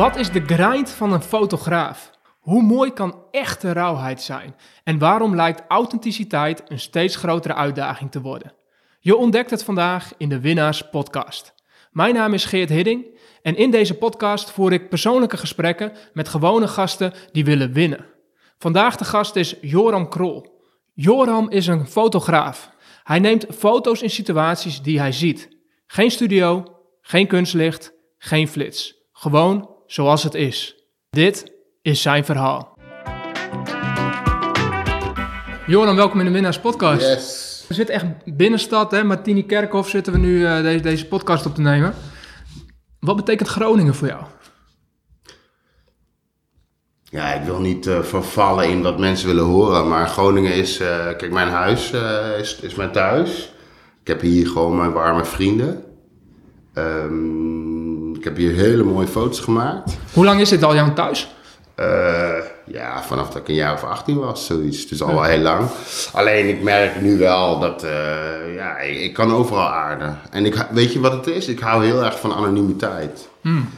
Wat is de grind van een fotograaf? Hoe mooi kan echte rauwheid zijn? En waarom lijkt authenticiteit een steeds grotere uitdaging te worden? Je ontdekt het vandaag in de Winnaars Podcast. Mijn naam is Geert Hidding en in deze podcast voer ik persoonlijke gesprekken met gewone gasten die willen winnen. Vandaag de gast is Joram Krol. Joram is een fotograaf. Hij neemt foto's in situaties die hij ziet. Geen studio, geen kunstlicht, geen flits. Gewoon zoals het is. Dit is zijn verhaal. Joram, welkom in de Winnaars Podcast. Yes. We zitten echt binnenstad, hè? Martini Kerkhof zitten we nu eh, deze, deze podcast op te nemen. Wat betekent Groningen voor jou? Ja, ik wil niet eh, vervallen in wat mensen willen horen, maar Groningen is, eh, kijk, mijn huis is, is mijn thuis. Ik heb hier gewoon mijn warme vrienden. Ehm, ik heb hier hele mooie foto's gemaakt. Hoe lang is dit al jouw thuis? Eh, ja, vanaf dat ik een jaar of 18 was, zoiets. Dus al wel heel lang. Alleen ik merk nu wel dat, eh, ja, ik, ik kan overal aarden. En ik, weet je wat het is? Ik hou heel erg van anonimiteit.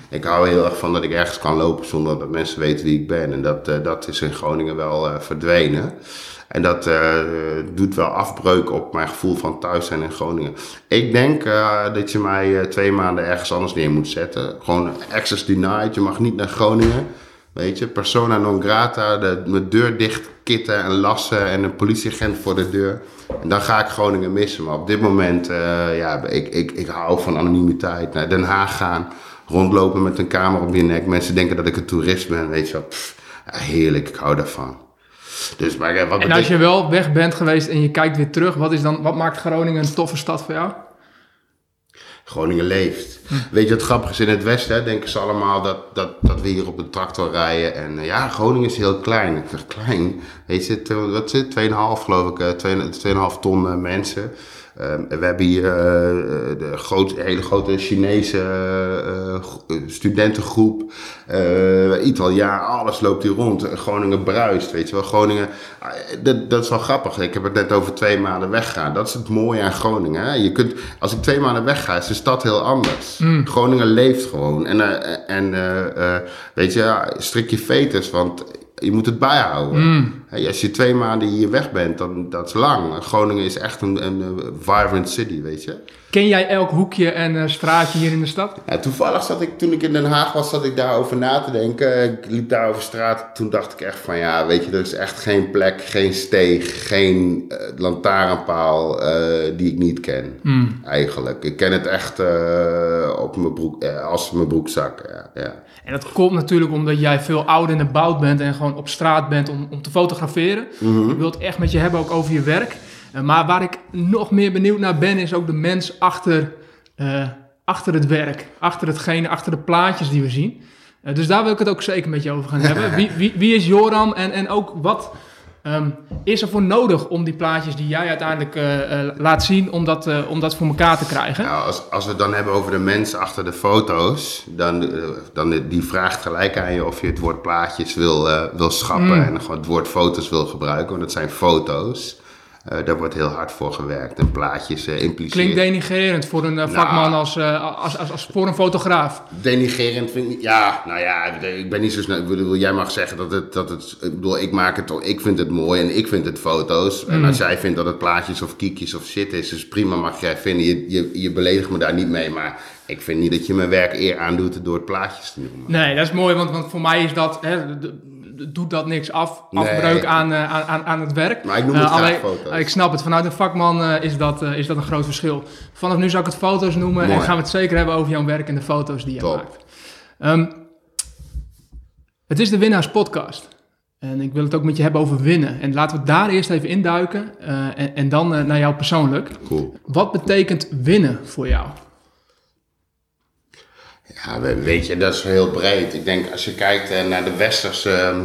Ik hou heel erg van dat ik ergens kan lopen zonder dat mensen weten wie ik ben. En dat, eh, dat is in Groningen wel verdwenen. En dat eh, doet wel afbreuk op mijn gevoel van thuis zijn in Groningen. Ik denk eh, dat je mij eh, twee maanden ergens anders neer moet zetten. Gewoon access denied. Je mag niet naar Groningen. Weet je, persona non grata, de, mijn deur dicht kitten en lassen en een politieagent voor de deur. En dan ga ik Groningen missen. Maar op dit moment, ja, ik, ik, ik hou van anonimiteit. Naar Den Haag gaan, rondlopen met een camera op je nek. Mensen denken dat ik een toerist ben, weet je wel. Heerlijk, ik hou daarvan. Dus, maar eh, wat En als je wel weg bent geweest en je kijkt weer terug, wat, is dan, wat maakt Groningen een toffe stad voor jou? Groningen leeft. Weet je wat grappig is? In het Westen hè, denken ze allemaal dat, dat, dat we hier op de tractor rijden. En eh, ja, Groningen is heel klein. Ik zeg klein. Weet je, wat het? 2,5 geloof ik. eh, twee- 2,5 ton eh, mensen. Ehm, we hebben hier eh, de groot, hele grote Chinese eh, eh, studentengroep. Italiaan, alles loopt hier rond. Groningen bruist, weet je wel. Groningen, dat, dat is wel grappig. Ik heb het net over twee maanden weggaan. Dat is het mooie aan Groningen. Hè? Je kunt, als ik twee maanden wegga, is de stad heel anders. Groningen leeft gewoon. En, en weet je, strik je veters, want je moet het bijhouden. Hey, als je twee maanden hier weg bent, dan dat is lang. Groningen is echt een, een, eh, vibrant city, weet je. Ken jij elk hoekje en eh, straatje hier in de stad? Ja, toevallig zat ik, toen ik in Den Haag was, zat ik daarover na te denken. Ik liep daar over straat. Toen dacht ik echt van, ja, weet je, er is echt geen plek, geen steeg, geen eh, lantaarnpaal eh, die ik niet ken. Eigenlijk. Ik ken het echt op mijn broek, als mijn broekzak. Ja, ja. En dat komt natuurlijk omdat jij veel ouder en bouwd bent en gewoon op straat bent om, om te fotograferen. Ik wil het echt met je hebben ook over je werk. Eh, maar waar ik nog meer benieuwd naar ben, is ook de mens achter, eh, achter het werk. Achter hetgene, achter de plaatjes die we zien. Eh, dus daar wil ik het ook zeker met je over gaan hebben. Wie, wie, wie is Joram en, en ook wat ehm, is er voor nodig om die plaatjes die jij uiteindelijk laat zien, om dat, om dat voor elkaar te krijgen? Nou, als, als we het dan hebben over de mens achter de foto's, dan, dan die vraagt gelijk aan je of je het woord plaatjes wil, wil schrappen en gewoon het woord foto's wil gebruiken, want het zijn foto's. Eh, daar wordt heel hard voor gewerkt en plaatjes eh impliceren. Klinkt denigrerend voor een eh, vakman Nou. als, eh, als, als, als voor een fotograaf. Denigerend vind ik, ja, nou ja, ik ben niet zo snel, ik bedoel, jij mag zeggen dat het, dat het, ik bedoel, ik maak het ik vind het mooi en ik vind het foto's. En als jij vindt dat het plaatjes of kiekjes of shit is, is prima, mag jij vinden, je, je, je beledigt me daar niet mee, maar ik vind niet dat je mijn werk eer aandoet door het plaatjes te noemen. Nee, dat is mooi, want, want voor mij is dat, hè, doet dat niks af, Nee. afbreuk aan, eh, aan, aan, aan het werk. Maar ik noem het Eh, graag alleen- foto's. Ik snap het, vanuit een vakman eh, is, dat, eh, is dat een groot verschil. Vanaf nu zou ik het foto's noemen en gaan we het zeker hebben over jouw werk en de foto's die je Top. maakt. Ehm, het is de Winnaars Podcast. En ik wil het ook met je hebben over winnen. En laten we daar eerst even induiken eh, en, en dan eh, naar jou persoonlijk. Cool. Wat betekent winnen voor jou? Ja, we- weet je, dat is heel breed. Ik denk als je kijkt eh, naar de westerse ehm,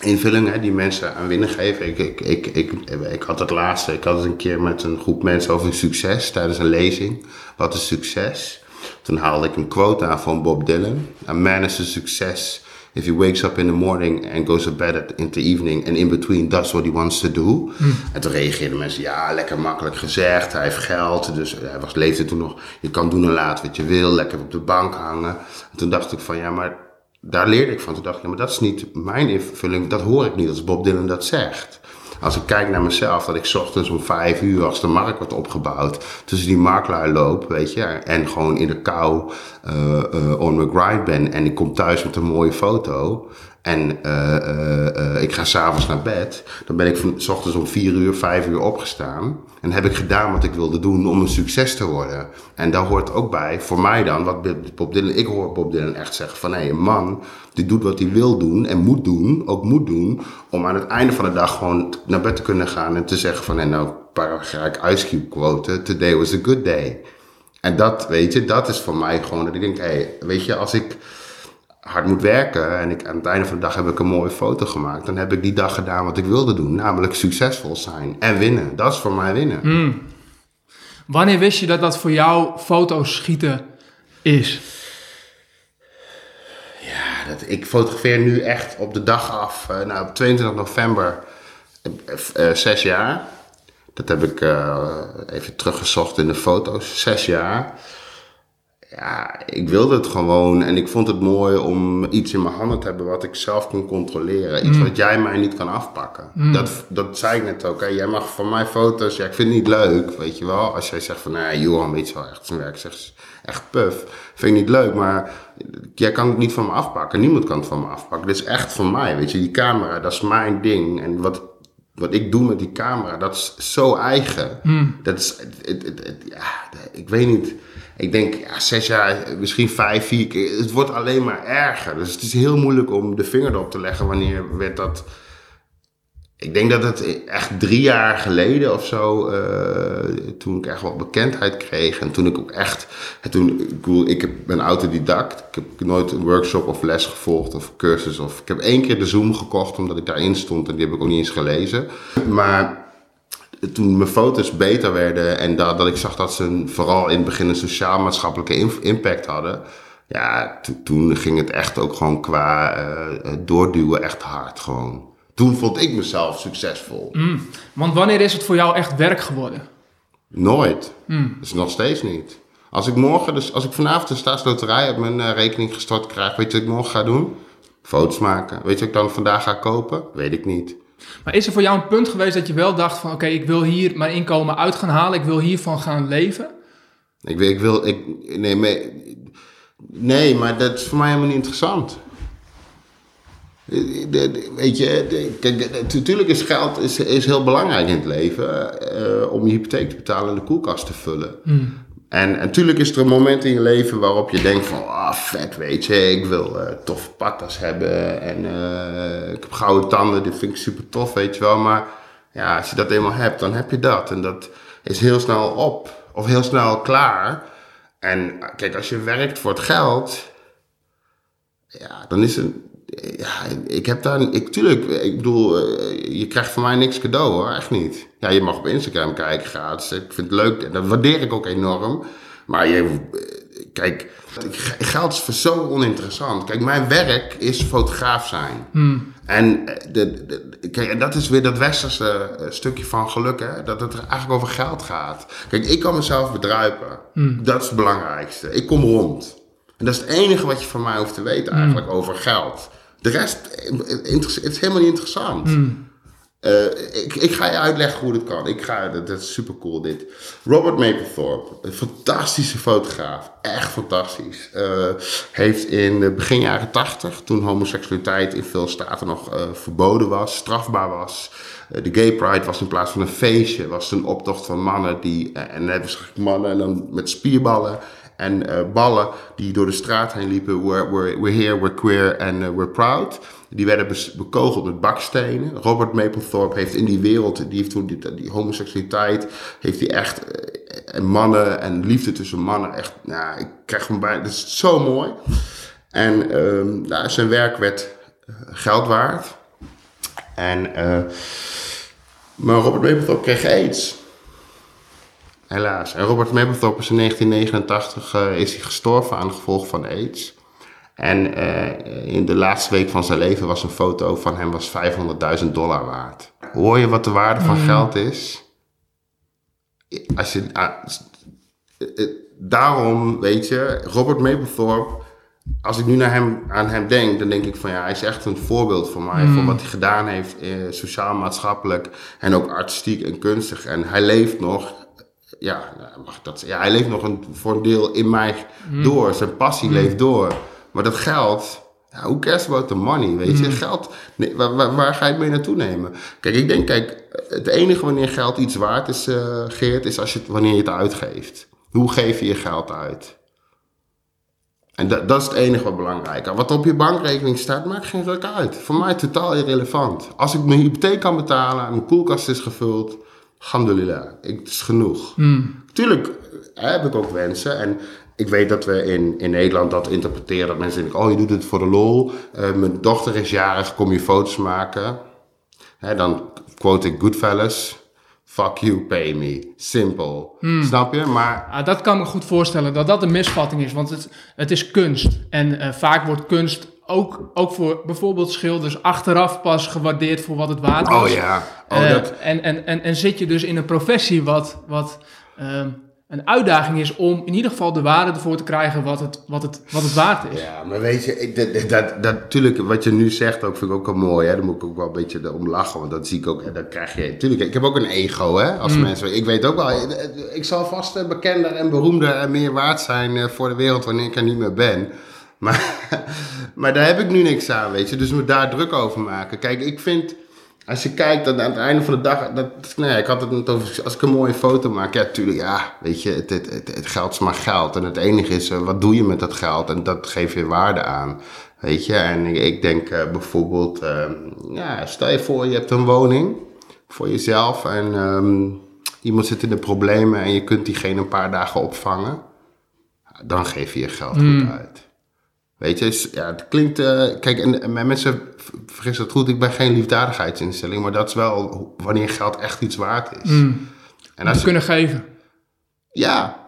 invulling die mensen aan winnen geven. Ik, ik, ik, ik, ik had het laatste, ik had het een keer met een groep mensen over succes tijdens een lezing. Wat is succes? Toen haalde ik een quote aan van Bob Dylan. A man is a success if he wakes up in the morning and goes to bed at, in the evening and in between does what he wants to do. En toen reageerden mensen, ja, lekker makkelijk gezegd, hij heeft geld, dus hij was, leefde toen nog, je kan doen en laten wat je wil, lekker op de bank hangen. En toen dacht ik van, ja, maar daar leerde ik van. Toen dacht ik, ja, maar dat is niet mijn invulling. Dat hoor ik niet als Bob Dylan dat zegt. Als ik kijk naar mezelf, dat ik ochtends om vijf uur, als de markt wordt opgebouwd, tussen die marktlui loop, weet je, en gewoon in de kou uh, uh, on my grind ben en ik kom thuis met een mooie foto en uh, ik ga s'avonds naar bed, dan ben ik van s ochtends om vier uur, vijf uur opgestaan en heb ik gedaan wat ik wilde doen om een succes te worden. En daar hoort ook bij, voor mij dan, wat Bob Dylan, ik hoor Bob Dylan echt zeggen van, hé, hey, een man die doet wat hij wil doen en moet doen, ook moet doen, om aan het einde van de dag gewoon naar bed te kunnen gaan en te zeggen van, en nou, ga ik Ice Cube today was a good day. En dat, weet je, dat is voor mij gewoon dat ik denk, hé, hey, weet je, als ik hard moet werken en ik, aan het einde van de dag heb ik een mooie foto gemaakt, dan heb ik die dag gedaan wat ik wilde doen, namelijk succesvol zijn en winnen. Dat is voor mij winnen. Mm. Wanneer wist je dat dat voor jou foto's schieten is? Ja, dat, ik fotografeer nu echt op de dag af, uh, nou, op 22 november, uh, uh, zes jaar. Dat heb ik even teruggezocht in de foto's, zes jaar ja, ik wilde het gewoon en ik vond het mooi om iets in mijn handen te hebben wat ik zelf kon controleren. Iets mm. wat jij mij niet kan afpakken. Mm. Dat, dat zei ik net ook. Hè. Jij mag van mij foto's, ja, ik vind het niet leuk, weet je wel. Als jij zegt van, nou ja, Johan weet je wel echt zijn werk, zegt echt puf. Vind ik niet leuk, maar jij kan het niet van me afpakken. Niemand kan het van me afpakken. Dit is echt van mij, weet je. Die camera, dat is mijn ding. En wat, wat ik doe met die camera, dat is zo eigen. Mm. Dat is, het, het, het, ja, ik weet niet ik denk, ja, zes jaar, misschien vijf, vier keer. Het wordt alleen maar erger. Dus het is heel moeilijk om de vinger erop te leggen wanneer werd dat. Ik denk dat het echt drie jaar geleden of zo, uh, toen ik echt wat bekendheid kreeg. En toen ik ook echt, toen, ik, ik ben autodidact. Ik heb nooit een workshop of les gevolgd of cursus. Of, ik heb één keer de Zoom gekocht omdat ik daarin stond en die heb ik ook niet eens gelezen. Maar toen mijn foto's beter werden en dat, dat ik zag dat ze vooral in het begin een sociaal-maatschappelijke impact hadden. Ja, toen ging het echt ook gewoon qua uh, doorduwen echt hard gewoon. Toen vond ik mezelf succesvol. Mm, want wanneer is het voor jou echt werk geworden? Nooit. Mm. Dus nog steeds niet. Als ik morgen, dus als ik vanavond de staatsloterij op mijn uh, rekening gestort krijg, weet je wat ik morgen ga doen? Foto's maken. Weet je wat ik dan vandaag ga kopen? Weet ik niet. Maar is er voor jou een punt geweest dat je wel dacht van... oké, ik wil hier mijn inkomen uit gaan halen, ik wil hiervan gaan leven? Ik ik wil, ik, nee, maar, nee, maar dat is voor mij helemaal niet interessant. Weet je, kijk, natuurlijk is geld is, is heel belangrijk in het leven uh, om je hypotheek te betalen en de koelkast te vullen. Hmm. En natuurlijk is er een moment in je leven waarop je denkt van, ah, oh, vet, weet je, ik wil uh, toffe patas hebben en uh, ik heb gouden tanden, dit vind ik super tof, weet je wel. Maar ja, als je dat eenmaal hebt, dan heb je dat. En dat is heel snel op, of heel snel klaar. En kijk, als je werkt voor het geld, ja, dan is het, ja, ik heb daar, ik, tuurlijk, ik bedoel, eh, je krijgt van mij niks cadeau hoor, echt niet. Ja, je mag op Instagram kijken gratis, ik vind het leuk en dat waardeer ik ook enorm. Maar je, eh, kijk, geld is zo oninteressant. Kijk, mijn werk is fotograaf zijn. Hmm. En eh, de, de, kijk, dat is weer dat westerse stukje van geluk, hè? dat het eigenlijk over geld gaat. Kijk, ik kan mezelf bedruipen. Hmm. Dat is het belangrijkste. Ik kom rond. En dat is het enige wat je van mij hoeft te weten hmm. eigenlijk over geld. De rest het is helemaal niet interessant. Hmm. Uh, ik, ik, ga je uitleggen hoe dit kan. Ik ga, dat, dat is super cool dit. Robert Mapplethorpe, een fantastische fotograaf. Echt fantastisch. Uh, heeft in de begin jaren tachtig, toen homoseksualiteit in veel staten nog uh, verboden was, strafbaar was. de gay pride was in plaats van een feestje, was het een optocht van mannen die, en hebben ze mannen en dan met spierballen en uh, ballen die door de straat heen liepen. We're, we're, we're here, we're queer and uh, we're proud. Die werden bekogeld met bakstenen. Robert Mapplethorpe heeft in die wereld, die heeft toen die, homoseksualiteit, heeft hij echt uh, mannen en liefde tussen mannen echt, nou, ik krijg van bij, dat is zo mooi. En um, nou, zijn werk werd geld waard. En, maar Robert Mapplethorpe kreeg aids. Helaas. En Robert Mapplethorpe is in 1989 uh, is hij gestorven aan de gevolgen van AIDS. En uh, in de laatste week van zijn leven was een foto van hem was 500.000 dollar waard. Hoor je wat de waarde van mm. geld is? Als je, uh, daarom, weet je, Robert Mapplethorpe als ik nu naar hem, aan hem denk, dan denk ik van ja, hij is echt een voorbeeld voor mij. Voor wat hij gedaan heeft, eh, sociaal, maatschappelijk en ook artistiek en kunstig. En hij leeft nog, ja, nou, mag dat, ja hij leeft nog een, voor een deel in mij door. Zijn passie leeft door. Maar dat geld, ja, hoe cares about the money, weet je? Geld, nee, waar, waar, waar ga je het mee naartoe nemen? Kijk, ik denk, kijk, het enige wanneer geld iets waard is, eh, Geert, is als je, wanneer je het uitgeeft. Hoe geef je je geld uit? En dat, dat is het enige wat belangrijk is. Wat op je bankrekening staat, maakt geen ruk uit. Voor mij totaal irrelevant. Als ik mijn hypotheek kan betalen en mijn koelkast is gevuld, alhamdulillah, ik, het is genoeg. Tuurlijk eh, heb ik ook wensen. En ik weet dat we in, in Nederland dat interpreteren. Dat mensen denken, oh je doet het voor de lol. Eh, mijn dochter is jarig, kom je foto's maken. Hè, dan quote ik Goodfellas. Fuck you, pay me. Simpel. Snap je? Maar Ah, dat kan me goed voorstellen dat dat een misvatting is, want het, het is kunst. En eh, vaak wordt kunst ook, ook voor bijvoorbeeld schilders achteraf pas gewaardeerd voor wat het waard was. Oh ja. Oh, Eh, dat, en, en, en, en zit je dus in een professie wat, wat ehm, een uitdaging is om in ieder geval de waarde ervoor te krijgen wat het, wat het, wat het waard is. Ja, maar weet je, ik, dat, dat, dat, natuurlijk, wat je nu zegt ook, vind ik ook wel mooi. Hè? Daar moet ik ook wel een beetje om lachen, want dat zie ik ook. Dan krijg je, natuurlijk, ik heb ook een ego, hè, als mensen. Ik weet ook wel, eh, ik zal vast eh, bekender en beroemder en meer waard zijn eh, voor de wereld wanneer ik er niet meer ben. Maar, maar daar heb ik nu niks aan, weet je. Dus we daar druk over maken. Kijk, ik vind, als je kijkt dat aan het einde van de dag, dat, nee, ik had het net over, als ik een mooie foto maak, ja, tuurlijk, ja, weet je, het, het, het, het geld is maar geld. En het enige is, eh, wat doe je met dat geld? En dat geeft je waarde aan, weet je. En ik, ik denk eh, bijvoorbeeld, eh, ja, stel je voor, je hebt een woning voor jezelf en ehm, iemand zit in de problemen en je kunt diegene een paar dagen opvangen. Dan geef je je geld goed uit. Weet je, ja, het klinkt. eh, kijk, en, en mensen vergissen het goed, ik ben geen liefdadigheidsinstelling, maar dat is wel wanneer geld echt iets waard is. En Om als te kunnen geven. ja,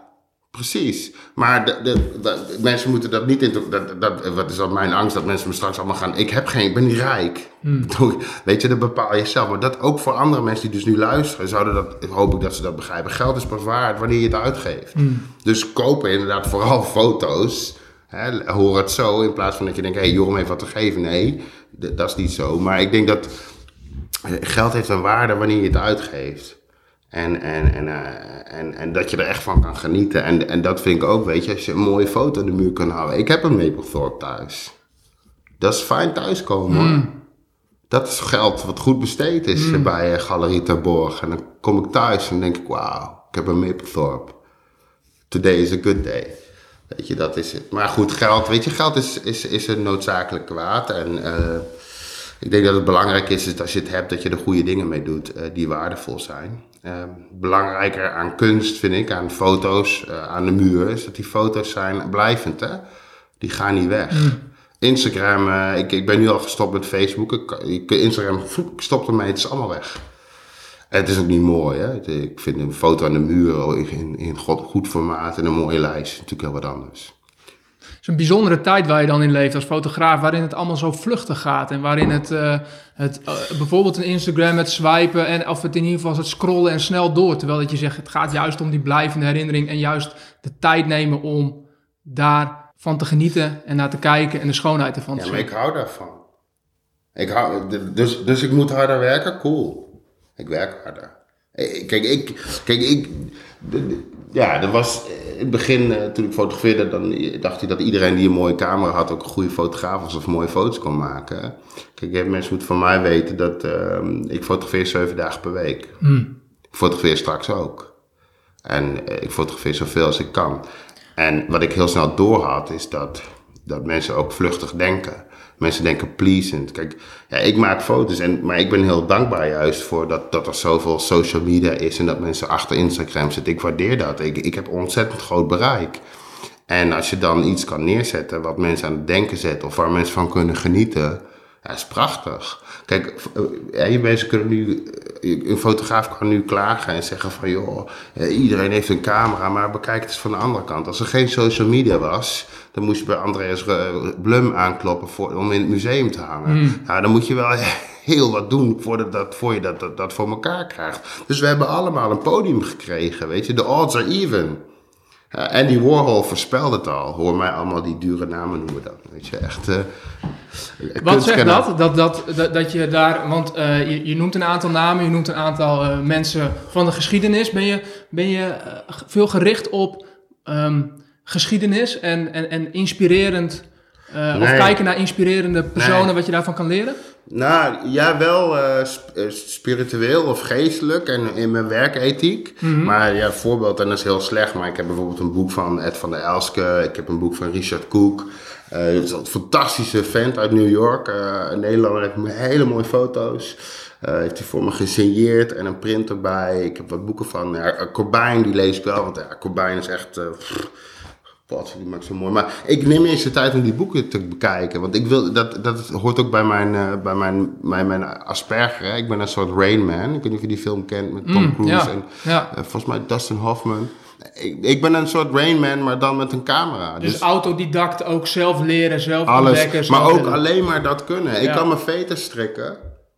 precies. Maar de, de, de- mensen moeten dat niet in. Dat, dat, wat is dan mijn angst dat mensen me straks allemaal gaan. Ik heb geen, ik ben niet rijk. Bedoel, Weet je, dat bepaal je zelf. Maar dat ook voor andere mensen die dus nu luisteren, zouden dat, hoop ik dat ze dat begrijpen. Geld is pas waard wanneer je het uitgeeft. Dus kopen inderdaad vooral foto's. Hè, hoor het zo in plaats van dat je denkt: hé, hey, Joram heeft wat te geven. Nee, dat is niet zo. Maar ik denk dat eh, geld heeft een waarde wanneer je het uitgeeft. En, en, en, eh, en, en dat je er echt van kan genieten. En, en dat vind ik ook, weet je, als je een mooie foto aan de muur kan houden. Ik heb een Maplethorpe thuis. Dat is fijn thuiskomen hoor. Dat is geld wat goed besteed is eh, bij eh, Galerie Terborg. En dan kom ik thuis en denk ik, wauw, ik heb een Maplethorpe. Today is a good day. Weet je, dat is het. Maar goed, geld, weet je, geld is, is, is een noodzakelijk kwaad. En eh, ik denk dat het belangrijk is, is dat als je het hebt, dat je er goede dingen mee doet eh, die waardevol zijn. Eh, belangrijker aan kunst, vind ik, aan foto's, eh, aan de muur, is dat die foto's zijn blijvend, hè. Die gaan niet weg. Instagram, eh, ik, ik ben nu al gestopt met Facebook. Ik, Instagram, ik stop ermee, het is allemaal weg. En het is ook niet mooi, hè. Ik vind een foto aan de muur in, in goed formaat en een mooie lijst natuurlijk heel wat anders. Het is een bijzondere tijd waar je dan in leeft als fotograaf, waarin het allemaal zo vluchtig gaat. En waarin het, eh, het eh, bijvoorbeeld een Instagram, het swipen en of het in ieder geval het scrollen en snel door. Terwijl dat je zegt, het gaat juist om die blijvende herinnering en juist de tijd nemen om daarvan te genieten en naar te kijken en de schoonheid ervan te Ja, maar zien. ik hou daarvan. Ik hou, dus, dus ik moet harder werken? Cool. Ik werk harder. Eh, Kijk, ik, kijk, ik, ja, er was in het begin, eh, toen ik fotografeerde, dan dacht ik dat iedereen die een mooie camera had ook een goede fotograaf was of mooie foto's kon maken. Kijk, eh, mensen moeten van mij weten dat ehm, ik fotografeer zeven dagen per week. Ik fotografeer straks ook. En eh, ik fotografeer zoveel als ik kan. En wat ik heel snel doorhad, is dat, dat mensen ook vluchtig denken. Mensen denken pleasant. Kijk, ja, ik maak foto's, en, maar ik ben heel dankbaar juist voor dat, dat er zoveel social media is en dat mensen achter Instagram zitten. Ik waardeer dat. Ik, ik heb ontzettend groot bereik. En als je dan iets kan neerzetten wat mensen aan het denken zet of waar mensen van kunnen genieten, ja, is prachtig. Kijk, eh, je mensen kunnen nu, eh, een fotograaf kan nu klagen en zeggen van joh, eh, iedereen heeft een camera, maar bekijk het eens van de andere kant. Als er geen social media was, dan moest je bij Andreas Blum aankloppen voor, om in het museum te hangen. Nou, dan moet je wel heel wat doen voordat dat, voor je dat, dat, dat voor elkaar krijgt. Dus we hebben allemaal een podium gekregen, weet je. De odds are even. Ja, Andy Warhol voorspelde het al. Hoor mij allemaal die dure namen noemen dan. Weet je, echt... eh, Wat zegt dat? Dat, dat, dat? dat je daar, want eh, je, je noemt een aantal namen, je noemt een aantal eh, mensen van de geschiedenis. Ben je, ben je veel gericht op ehm, geschiedenis en, en, en inspirerend, eh, of kijken naar inspirerende personen, Nee. wat je daarvan kan leren? Nou, ja, wel eh, eh, spiritueel of geestelijk en in mijn werkethiek. Maar ja, voorbeeld, en dat is heel slecht, maar ik heb bijvoorbeeld een boek van Ed van der Elske. Ik heb een boek van Richard Koek. Eh dat is een fantastische vent uit New York. een Nederlander heeft hele mooie foto's. Eh, heeft hij voor me gesigneerd en een print erbij. Ik heb wat boeken van ja, Corbijn, die lees ik wel. Want ja, Corbijn is echt... pff, wat, die maakt zo mooi. Maar ik neem eerst de tijd om die boeken te bekijken. Want ik wil, dat, dat hoort ook bij mijn, eh, bij mijn, mijn, mijn Asperger. Hè. Ik ben een soort Rain Man. Ik weet niet of je die film kent met Tom Mm, Cruise ja, en ja. eh, volgens mij Dustin Hoffman. Ik, ik ben een soort Rain Man, maar dan met een camera. Dus, autodidact ook zelf leren, zelf alles. ontdekken. Maar ook willen. alleen maar dat kunnen. Ik kan mijn veten strikken.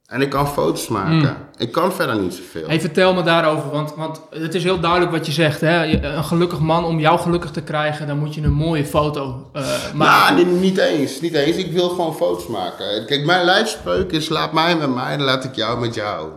En ik kan foto's maken. Mm. Ik kan verder niet zoveel. Hey, vertel me daarover, want, want het is heel duidelijk wat je zegt. Hè? Een gelukkig man, om jou gelukkig te krijgen, dan moet je een mooie foto eh, maken. Nou, niet, eens. Niet eens. Ik wil gewoon foto's maken. Kijk, mijn lijfspreuk is laat mij met mij, dan laat ik jou met jou.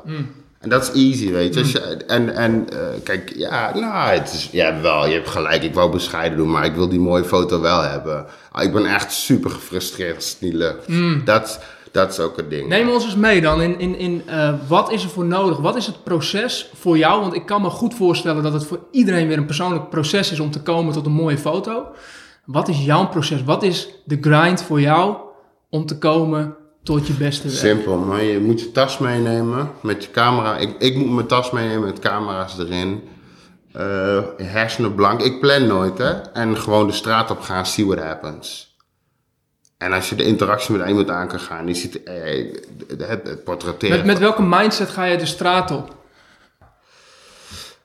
En dat is easy, weet je. Je- en en eh, kijk, ja, nou, het is, ja, wel, je hebt gelijk. Ik wou bescheiden doen, maar ik wil die mooie foto wel hebben. Ah, ik ben echt super gefrustreerd als het niet lukt. Dat, dat is ook het ding. Neem ons eens mee dan in, in, in eh, wat is er voor nodig? Wat is het proces voor jou? Want ik kan me goed voorstellen dat het voor iedereen weer een persoonlijk proces is om te komen tot een mooie foto. Wat is jouw proces? Wat is de grind voor jou om te komen tot je beste werk? Simpel, maar je moet je tas meenemen met je camera. Ik, ik moet mijn tas meenemen met camera's erin. Eh, hersenen blank. Ik plan nooit, hè. En gewoon de straat op gaan, see what happens. En als je de interactie met iemand aan kan gaan, je ziet eh, het, het portretteren. Met, met welke mindset ga je de straat op?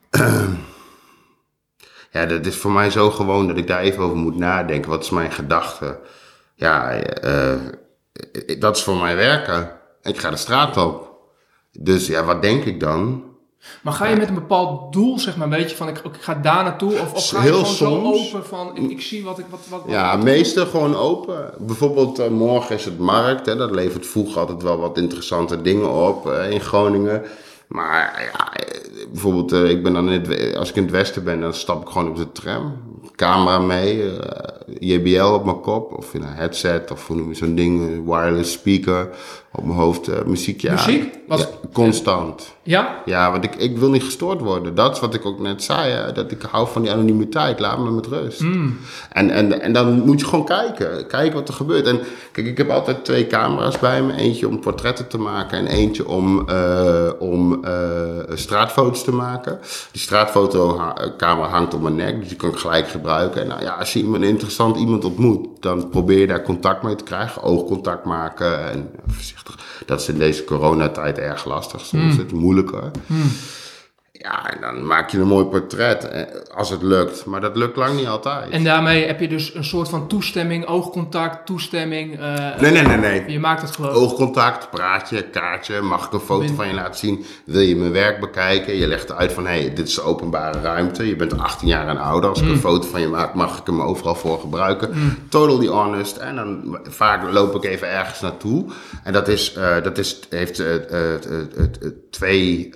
Ja, dat is voor mij zo gewoon dat ik daar even over moet nadenken. Wat is mijn gedachte? Ja, eh, eh, dat is voor mij werken. Ik ga de straat op. Dus ja, wat denk ik dan? Maar ga je met een bepaald doel, zeg maar, weet je, van ik, ik ga daar naartoe? Of, of ga je Heel gewoon soms. zo open van ik, ik zie wat ik... Wat, wat, wat- Ja, meestal gewoon open. Bijvoorbeeld eh, morgen is het markt. Hè, dat levert vroeger altijd wel wat interessante dingen op eh, in Groningen. Maar ja, eh, bijvoorbeeld, ik ben dan in het, als ik in het westen ben, dan stap ik gewoon op de tram. Camera mee, JBL op mijn kop, of in een headset, of hoe noem je zo'n ding, wireless speaker op mijn hoofd, eh, muziek. Ja, Muziek? Ja, constant. Ja? Ja, want ik, ik wil niet gestoord worden. Dat is wat ik ook net zei. Hè? Dat ik hou van die anonimiteit. Laat me met rust. En, en, en dan moet je gewoon kijken. Kijken wat er gebeurt. En kijk, ik heb altijd twee camera's bij me. Eentje om portretten te maken. En eentje om, eh, om eh, straatfoto's te maken. Die straatfotocamera hangt op mijn nek. Dus die kan ik gelijk gebruiken. En nou ja, als je iemand, een interessant iemand ontmoet. Dan probeer je daar contact mee te krijgen. Oogcontact maken. En voorzichtig. Dat is in deze coronatijd erg lastig. Soms is het moeilijker. Ja, en dan maak je een mooi portret, eh, als het lukt. Maar dat lukt lang niet altijd. En daarmee heb je dus een soort van toestemming, oogcontact, toestemming. eh, Nee, nee, nee, nee. Je maakt het gewoon. Oogcontact, praatje, kaartje, mag ik een foto van je laten zien? Wil je mijn werk bekijken? Je legt uit van, hé, hey, dit is de openbare ruimte. Je bent 18 jaar en ouder. Als ik een foto van je maak, mag ik hem overal voor gebruiken. Totally honest. En dan vaak loop ik even ergens naartoe. En dat, is, eh, dat is, heeft twee...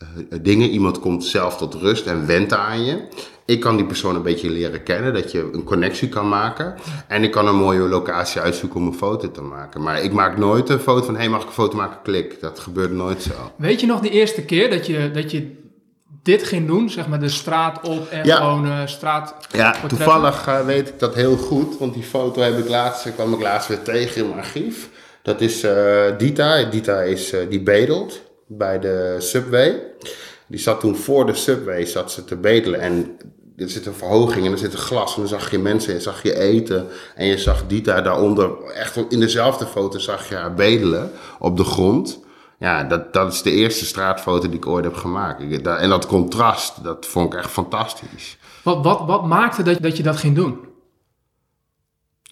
eh, eh, dingen. Iemand komt zelf tot rust en went aan je. Ik kan die persoon een beetje leren kennen, dat je een connectie kan maken. En ik kan een mooie locatie uitzoeken om een foto te maken. Maar ik maak nooit een foto van, hé, hey, mag ik een foto maken? Klik. Dat gebeurt nooit zo. Weet je nog de eerste keer dat je, dat je dit ging doen? Zeg maar de straat op en Ja. gewoon eh, straat... Ja, toevallig weet ik dat heel goed, want die foto heb ik laatst, kwam ik laatst weer tegen in mijn archief. Dat is Dita. Dita is, die bedelt bij de Subway. Die zat toen voor de Subway zat ze te bedelen en er zit een verhoging en er zit een glas en dan zag je mensen en zag je eten. En je zag Dita daaronder, echt in dezelfde foto zag je haar bedelen op de grond. Ja, dat, dat is de eerste straatfoto die ik ooit heb gemaakt. En dat contrast, dat vond ik echt fantastisch. Wat, wat, wat maakte dat, dat je dat ging doen?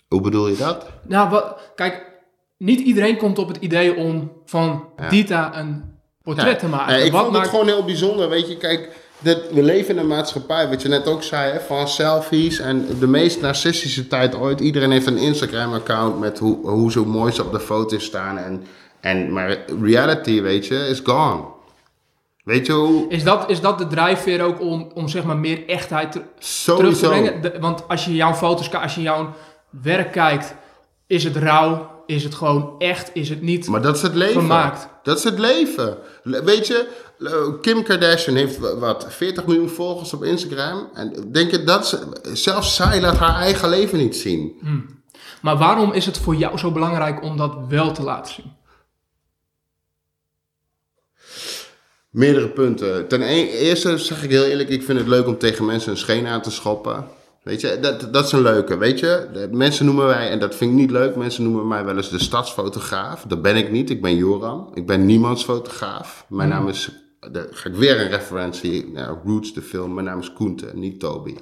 Hoe bedoel je dat? Nou, wat, kijk, niet iedereen komt op het idee om van Ja. Dita een portret te maken. Nee, ik wat vond maakt... het gewoon heel bijzonder. Weet je, kijk, dit, we leven in een maatschappij, wat je net ook zei, hè, van selfies en de meest narcistische tijd ooit. Iedereen heeft een Instagram-account met hoe, hoe zo mooi ze op de foto's staan. En, en, maar reality, weet je, is gone. Weet je hoe... Is dat, is dat de drijfveer ook om, om zeg maar meer echtheid ter- terug te brengen? De- want als je jouw foto's, als je jouw werk kijkt, is het rauw? Is het gewoon echt? Is het niet Maar dat is het leven. gemaakt? Dat is het leven. Le- Weet je, le- Kim Kardashian heeft wa- wat 40 miljoen volgers op Instagram. En denk je dat ze, zelfs zij laat haar eigen leven niet zien. Maar waarom is het voor jou zo belangrijk om dat wel te laten zien? Meerdere punten. Ten e- eerste zeg ik heel eerlijk, ik vind het leuk om tegen mensen een scheen aan te schoppen. Weet je, dat, dat is een leuke. Weet je, de mensen noemen wij, en dat vind ik niet leuk, mensen noemen mij wel eens de stadsfotograaf. Dat ben ik niet, ik ben Joram. Ik ben niemands fotograaf. Mijn naam is, daar ga ik weer een referentie naar Roots, de film. Mijn naam is Koente, niet Toby.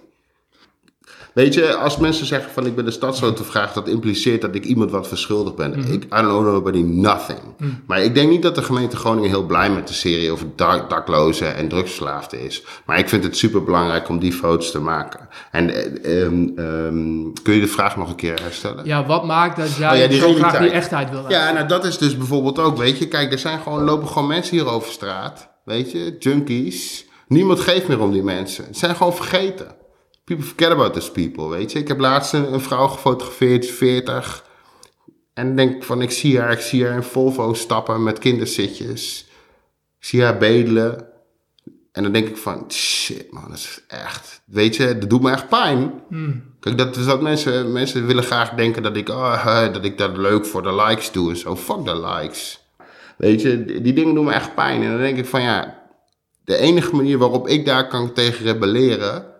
Weet je, als mensen zeggen van ik ben de stadsfotograaf, dat impliceert dat ik iemand wat verschuldigd ben. Ik, I don't owe nobody nothing. Maar ik denk niet dat de gemeente Groningen heel blij met de serie over dak, daklozen en drugsverslaafden is. Maar ik vind het super belangrijk om die foto's te maken. En eh, ehm, ehm, kun je de vraag nog een keer herstellen? Ja, wat maakt dat jij Oh ja, die zo graag die echtheid wil Ja, nou dat is dus bijvoorbeeld ook, weet je. Kijk, er zijn gewoon, lopen gewoon mensen hier over straat. Weet je, junkies. Niemand geeft meer om die mensen. Ze zijn gewoon vergeten. People forget about these people, weet je. Ik heb laatst een, een vrouw gefotografeerd, 40. En denk van, ik zie haar, ik zie haar in Volvo stappen met kinderzitjes. Ik zie haar bedelen. En dan denk ik van, shit man, dat is echt, weet je, dat doet me echt pijn. Kijk, dat is dat mensen, mensen willen graag denken dat ik, oh, dat ik dat leuk voor de likes doe en zo. Fuck de likes. Weet je, die, die dingen doen me echt pijn. En dan denk ik van, ja, de enige manier waarop ik daar kan tegen rebelleren,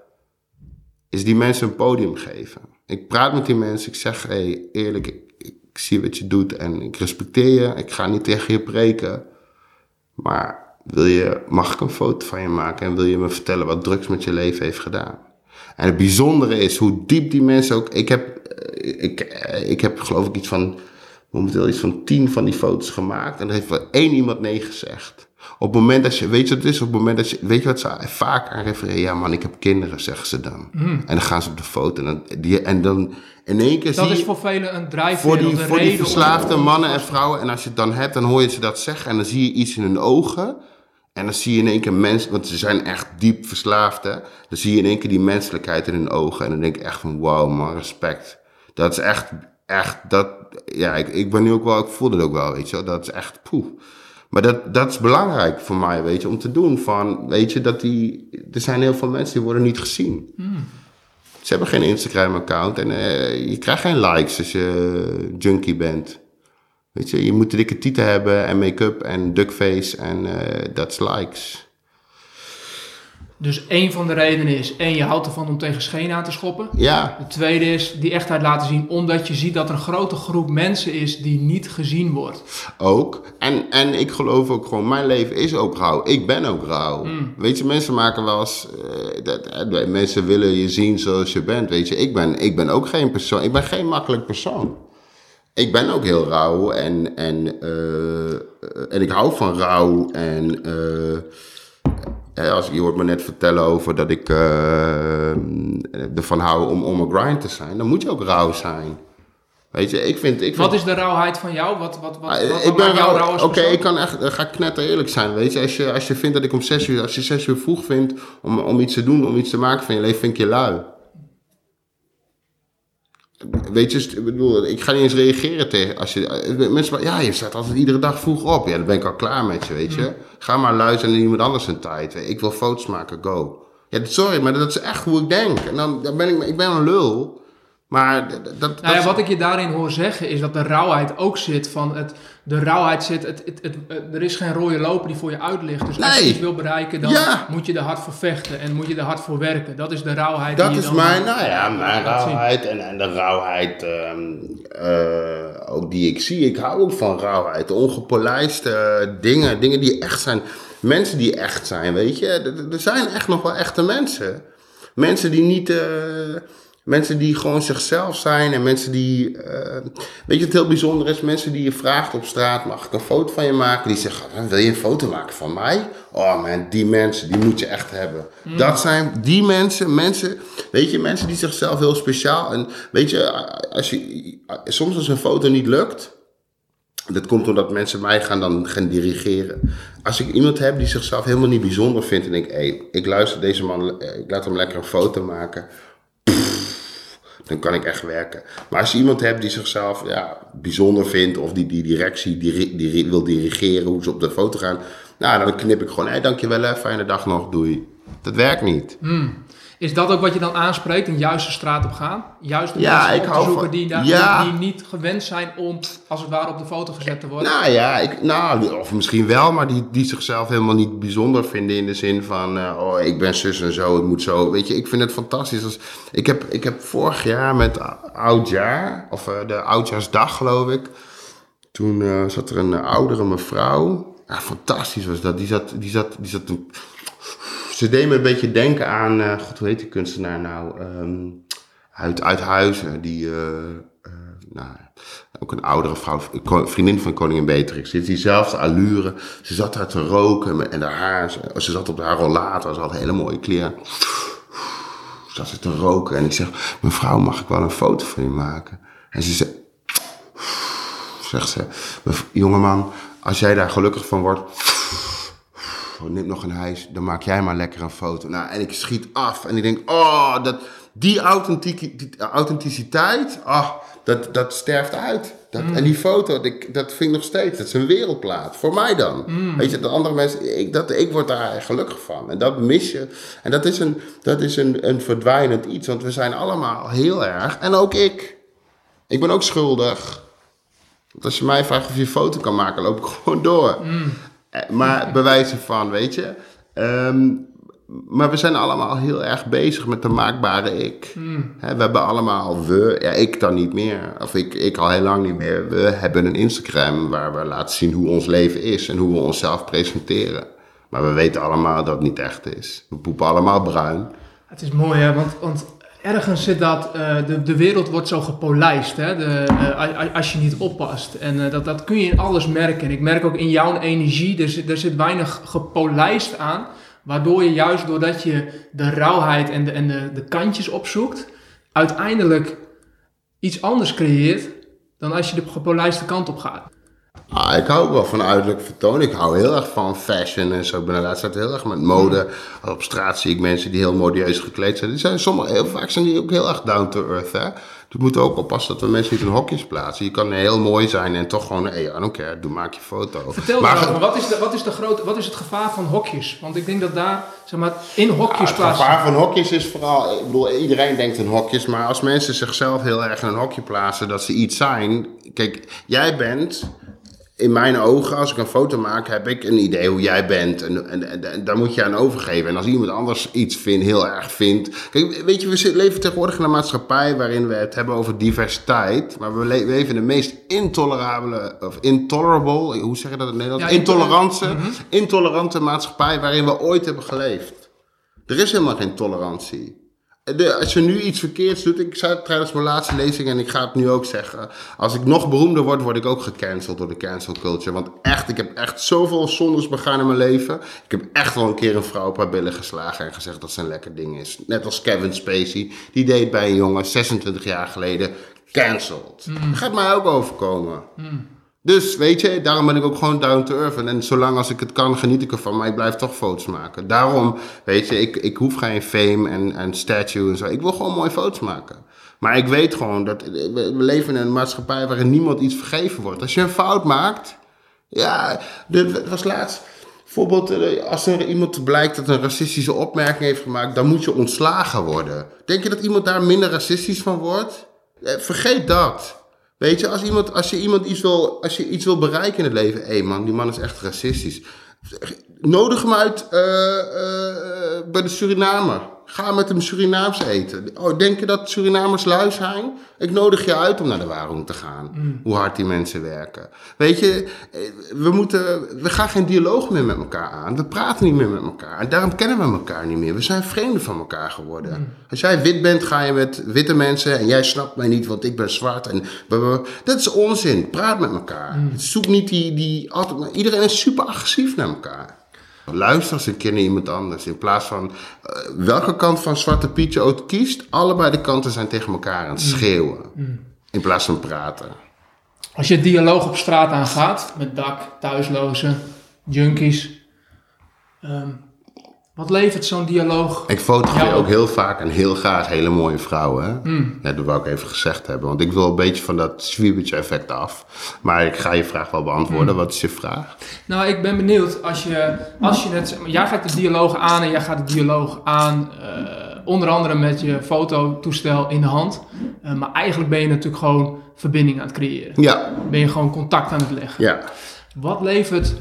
is die mensen een podium geven. Ik praat met die mensen, ik zeg, hey, eerlijk, ik, ik zie wat je doet en ik respecteer je. Ik ga niet tegen je preken. Maar wil je, mag ik een foto van je maken en wil je me vertellen wat drugs met je leven heeft gedaan? En het bijzondere is hoe diep die mensen ook. Ik heb, eh, ik, eh, ik heb geloof ik iets van. momenteel iets van tien van die foto's gemaakt. En er heeft wel één iemand nee gezegd. Op het moment dat je. Weet je wat het is? Op het moment dat je. Weet je wat ze vaak aan refereren? Ja, man, ik heb kinderen, zeggen ze dan. En dan gaan ze op de foto. En dan, die, en dan in één keer Dat zie is voor velen een drijfveer voor die, of een voor die reden om- verslaafde mannen en vrouwen. En als je het dan hebt, dan hoor je ze dat zeggen. En dan zie je iets in hun ogen. En dan zie je in één keer mensen, want ze zijn echt diep verslaafd. Hè? Dan zie je in één keer die menselijkheid in hun ogen. En dan denk ik echt van, wow man, respect. Dat is echt, echt, dat, ja, ik, ik ben nu ook wel, ik voel het ook wel, weet je wel. Dat is echt, poeh. Maar dat, dat is belangrijk voor mij, weet je, om te doen. Van, weet je, dat die, er zijn heel veel mensen die worden niet gezien. Ze hebben geen Instagram-account en eh, je krijgt geen likes als je junkie bent. Weet je, je moet dikke tieten hebben en make-up en duckface en eh, dat is likes. Dus één van de redenen is, één, je houdt ervan om tegen scheen aan te schoppen. Ja, De tweede is die echtheid laten zien, omdat je ziet dat er een grote groep mensen is die niet gezien wordt. ook. En, en ik geloof ook gewoon, mijn leven is ook rauw. Ik ben ook rauw. Weet je, mensen maken wel eens... eh, dat, eh, mensen willen je zien zoals je bent, weet je. Ik ben, ik ben ook geen persoon, ik ben geen makkelijk persoon. Ik ben ook heel rauw en, en, eh, en ik hou van rauw en... eh, als, je hoort me net vertellen over dat ik eh, ervan hou om om een grind te zijn. Dan moet je ook rauw zijn. Weet je, ik vind... Ik vind Wat is de rauwheid van jou? Wat, wat, wat, Ah, wat, ik ben jou rauw. Oké, ik kan echt, ga knetter eerlijk zijn. Weet je, als je, als je vindt dat ik om zes uur, als je zes uur vroeg vindt om, om iets te doen, om iets te maken van je leven, vind ik je lui. Weet je, ik bedoel, ik ga niet eens reageren tegen als je mensen, ja, je staat altijd iedere dag vroeg op. Ja, dan ben ik al klaar met je, weet je. Ga maar luisteren naar iemand anders een tijd. Ik wil foto's maken, go. Ja, sorry, maar dat is echt hoe ik denk. En dan, dan ben ik, ik ben een lul. Maar dat, dat, Nou ja, wat ik je daarin hoor zeggen is dat de rauwheid ook zit van het, de rauwheid zit, het, het, het, het- er is geen rode loper die voor je uit ligt. Dus als je iets wil bereiken, dan Ja. moet je er hard voor vechten en moet je er hard voor werken. Dat is de rauwheid Dat die je is mijn, nou ja, mijn rauwheid en, en de rauwheid ehm, eh, ook die ik zie. Ik hou ook van rauwheid. Ongepolijste dingen, dingen die echt zijn. Mensen die echt zijn, weet je. Er, er zijn echt nog wel echte mensen. Mensen die niet, eh, Mensen die gewoon zichzelf zijn en mensen die, eh, weet je wat heel bijzonder is? Mensen die je vraagt op straat, mag ik een foto van je maken? Die zeggen, wil je een foto maken van mij? Oh man, die mensen, die moet je echt hebben. Dat zijn die mensen, mensen, weet je, mensen die zichzelf heel speciaal. En weet je, als je, soms als een foto niet lukt, dat komt omdat mensen mij gaan dan gaan dirigeren. Als ik iemand heb die zichzelf helemaal niet bijzonder vindt en ik, hey, ik luister deze man, eh, ik laat hem lekker een foto maken dan kan ik echt werken. Maar als je iemand hebt die zichzelf ja, bijzonder vindt of die die directie die, die wil dirigeren hoe ze op de foto gaan, nou, dan knip ik gewoon, hé, dankjewel, fijne dag nog, doei. Dat werkt niet. Hmm. Is dat ook wat je dan aanspreekt, een juiste straat op gaan? Juist de ja, mensen op te zoeken die, daar, die niet gewend zijn om, als het ware, op de foto gezet te worden? Nou ja, ik, nou, of misschien wel, maar die, die zichzelf helemaal niet bijzonder vinden in de zin van, uh, oh, ik ben zus en zo, het moet zo. Weet je, ik vind het fantastisch. Als, ik, heb, ik heb vorig jaar met oudjaar, of uh, de oudjaarsdag geloof ik, toen uh, zat er een oudere mevrouw. Ja, fantastisch was dat. Die zat, die zat, die zat ze deed me een beetje denken aan, uh, god, hoe heet die kunstenaar nou? Um, uit, uit Huizen, die, uh, uh, nou, ook een oudere vrouw, vriendin van koningin Beatrix. Ze diezelfde allure. Ze zat daar te roken en haar haar, ze, zat op haar rollator, ze had hele mooie kleren. Zat ze te roken en ik zeg, mevrouw, mag ik wel een foto van je maken? En ze zei, zegt ze, jongeman, als jij daar gelukkig van wordt neem nog een huis, dan maak jij maar lekker een foto. Nou, en ik schiet af en ik denk, oh, dat, die, die authenticiteit, oh, dat, dat sterft uit. Dat, mm. En die foto, dat, dat vind ik nog steeds, dat is een wereldplaat. Voor mij dan. Mm. Weet je, de andere mensen, ik, dat, ik word daar gelukkig van. En dat mis je. En dat is, een, dat is een, een verdwijnend iets, want we zijn allemaal heel erg, en ook ik. Ik ben ook schuldig. Want als je mij vraagt of je een foto kan maken, loop ik gewoon door. Mm. Eh, maar bewijzen van, weet je. Ehm, maar we zijn allemaal heel erg bezig met de maakbare ik. Hmm. we hebben allemaal, we, ja, ik dan niet meer, of ik, ik al heel lang niet meer. We hebben een Instagram waar we laten zien hoe ons leven is en hoe we onszelf presenteren. Maar we weten allemaal dat het niet echt is. We poepen allemaal bruin. Het is mooi, hè? Want, want ergens zit dat, uh, de, de wereld wordt zo gepolijst, hè? De, uh, als je niet oppast. En uh, dat, dat kun je in alles merken. En ik merk ook in jouw energie, er zit, er zit weinig gepolijst aan. Waardoor je juist doordat je de rauwheid en de, en de, de kantjes opzoekt, uiteindelijk iets anders creëert dan als je de gepolijste kant op gaat. Ah, ik hou ook wel van uiterlijk vertoon. Ik hou heel erg van fashion en zo. Ik ben de laatste tijd heel erg met mode. Op straat zie ik mensen die heel modieus gekleed zijn. Die zijn sommige, heel vaak zijn die ook heel erg down to earth. Hè? Dus we moeten ook oppassen dat we mensen niet in hokjes plaatsen. Je kan heel mooi zijn en toch gewoon, hey, I don't care, doe, maak je foto. Vertel maar, me, wat is, de, wat, is de grote, wat is het gevaar van hokjes? Want ik denk dat daar, zeg maar, in hokjes plaatsen... Het gevaar van hokjes is vooral, ik bedoel, iedereen denkt in hokjes. Maar als mensen zichzelf heel erg in een hokje plaatsen, dat ze iets zijn. Kijk, jij bent in mijn ogen, als ik een foto maak, heb ik een idee hoe jij bent. En, en, en, daar moet je aan overgeven. En als iemand anders iets vindt, heel erg vindt. Kijk, weet je, we leven tegenwoordig in een maatschappij waarin we het hebben over diversiteit. Maar we leven in de meest intolerabele, of intolerable, hoe zeg je dat in het Nederlands? intolerante, mhm. intolerante maatschappij waarin we ooit hebben geleefd. Er is helemaal geen tolerantie als je nu iets verkeerds doet, ik zei het tijdens mijn laatste lezing en ik ga het nu ook zeggen. Als ik nog beroemder word, word ik ook gecanceld door de cancel culture. Want echt, ik heb echt zoveel zondes begaan in mijn leven. Ik heb echt wel een keer een vrouw op haar billen geslagen en gezegd dat ze een lekker ding is. Net als Kevin Spacey, die deed bij een jongen 26 jaar geleden cancelled. Mm. Dat gaat mij ook overkomen. Mm. Dus weet je, daarom ben ik ook gewoon down to earth. En zolang als ik het kan, geniet ik ervan. Maar ik blijf toch foto's maken. Daarom, weet je, ik, ik hoef geen fame en, en statue en zo. Ik wil gewoon mooie foto's maken. Maar ik weet gewoon dat we leven in een maatschappij waarin niemand iets vergeven wordt. Als je een fout maakt, ja, dit was laatst. Bijvoorbeeld, eh, als er iemand blijkt dat een racistische opmerking heeft gemaakt, dan moet je ontslagen worden. Denk je dat iemand daar minder racistisch van wordt? Eh, vergeet dat. Weet je, als, iemand, als je iemand iets wil, als je iets wil bereiken in het leven, hé hey man, die man is echt racistisch. Nodig hem uit uh, uh, bij de Surinamer. Ga met hem Surinaams eten. Oh, denk je dat Surinamers lui zijn? Ik nodig je uit om naar de Warung te gaan. Hoe hard die mensen werken. Weet je, eh, we, moeten, we gaan geen dialoog meer met elkaar aan. We praten niet meer met elkaar. En daarom kennen we elkaar niet meer. We zijn vreemden van elkaar geworden. Als jij wit bent, ga je met witte mensen. En jij snapt mij niet, want ik ben zwart. En dat is onzin. Praat met elkaar. Zoek niet die... die altijd, iedereen is super agressief naar elkaar. Luister een keer naar iemand anders. In plaats van eh, welke kant van Zwarte Piet je ook kiest, allebei de kanten zijn tegen elkaar aan het schreeuwen. In plaats van praten. Als je dialoog op straat aangaat met dak, thuislozen, junkies. ehm, wat levert zo'n dialoog? Ik fotografeer ook heel vaak en heel graag hele mooie vrouwen. Hè? Ja, dat wou ik even gezegd hebben. Want ik wil een beetje van dat zwiebertje effect af. Maar ik ga je vraag wel beantwoorden. Wat is je vraag? Nou, ik ben benieuwd als je, als je het, jij gaat de dialoog aan en jij gaat de dialoog aan, eh, onder andere met je fototoestel in de hand. Eh, maar eigenlijk ben je natuurlijk gewoon verbinding aan het creëren. Ja, Ben je gewoon contact aan het leggen. ja. Wat levert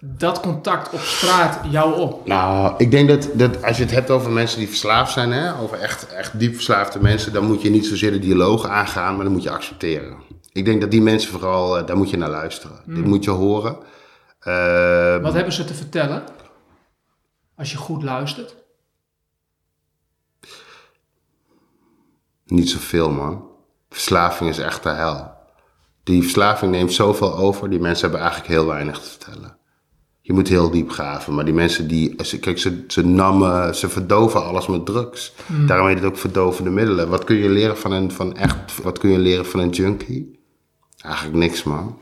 dat contact op straat jou op? Nou, ik denk dat, dat als je het hebt over mensen die verslaafd zijn, hè, over echt, echt diep verslaafde mensen, dan moet je niet zozeer de dialoog aangaan, maar dan moet je accepteren. Ik denk dat die mensen vooral, eh, daar moet je naar luisteren. Dit moet je horen. Eh, Wat hebben ze te vertellen? Als je goed luistert. Niet zoveel, man. Verslaving is echt de hel. Die verslaving neemt zoveel over, die mensen hebben eigenlijk heel weinig te vertellen. Je moet heel diep graven, maar die mensen die, ze- kijk, ze, ze nammen, ze verdoven alles met drugs. Daarom heet het ook verdovende middelen. Wat kun je leren van een, van echt, wat kun je leren van een junkie? Eigenlijk niks, man.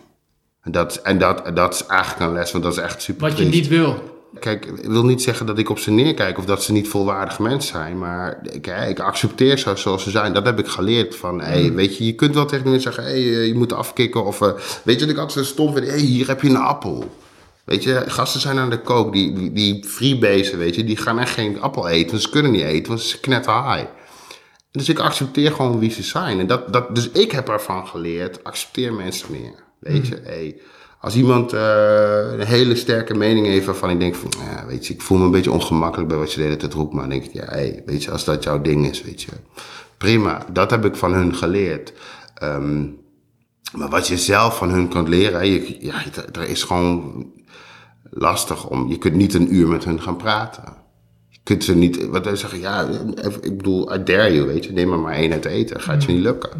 En dat, en dat, dat is eigenlijk een les, want dat is echt super Wat je niet wil. Kijk, ik wil niet zeggen dat ik op ze neerkijk of dat ze niet volwaardig mensen zijn. Maar ik, ik accepteer ze zoals ze zijn. Dat heb ik geleerd. Van, hey, weet je, je kunt wel tegen mensen zeggen, hey, eh, je moet afkicken. Of eh, weet je wat ik altijd zo stom vind? hey, hier heb je een appel. Weet je, gasten zijn aan de kook. Die, die, die freebasen, weet je, die gaan echt geen appel eten. Want ze kunnen niet eten, want ze knetten high. Dus ik accepteer gewoon wie ze zijn. En dat, dat, dus ik heb ervan geleerd, accepteer mensen meer. Weet je, hey, als iemand eh, een hele sterke mening heeft waarvan ik denk van, ja, weet je, ik voel me een beetje ongemakkelijk bij wat je de hele tijd roept. Maar dan denk ik, ja, hey, weet je, als dat jouw ding is, weet je, prima. Dat heb ik van hun geleerd. Ehm, maar wat je zelf van hun kan leren, je, ja, er is gewoon lastig om, je kunt niet een uur met hun gaan praten. Je kunt ze niet, wat wij zeggen, ja, ik bedoel, I dare you, weet je, neem er maar één uit eten, gaat je niet lukken.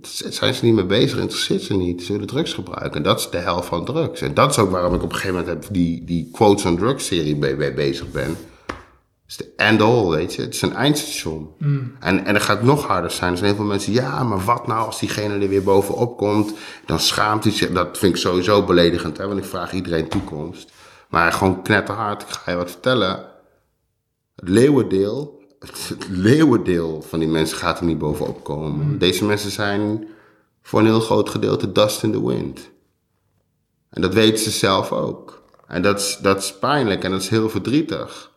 Daar zijn ze niet mee bezig, interesseert ze niet. Ze willen drugs gebruiken. En dat is de helft van drugs. En dat is ook waarom ik op een gegeven moment heb die, die Quotes on Drugs serie mee, mee bezig ben. Het is de end all, weet je. Het is een eindstation. En, en dat gaat nog harder zijn. Er zijn heel veel mensen, ja, maar wat nou als diegene er weer bovenop komt? Dan schaamt hij zich. Dat vind ik sowieso beledigend, hè, want ik vraag iedereen toekomst. Maar gewoon knetterhard, ik ga je wat vertellen. Het leeuwendeel, het leeuwendeel van die mensen gaat er niet bovenop komen. Deze mensen zijn voor een heel groot gedeelte dust in the wind. En dat weten ze zelf ook. En dat is, dat is pijnlijk en dat is heel verdrietig.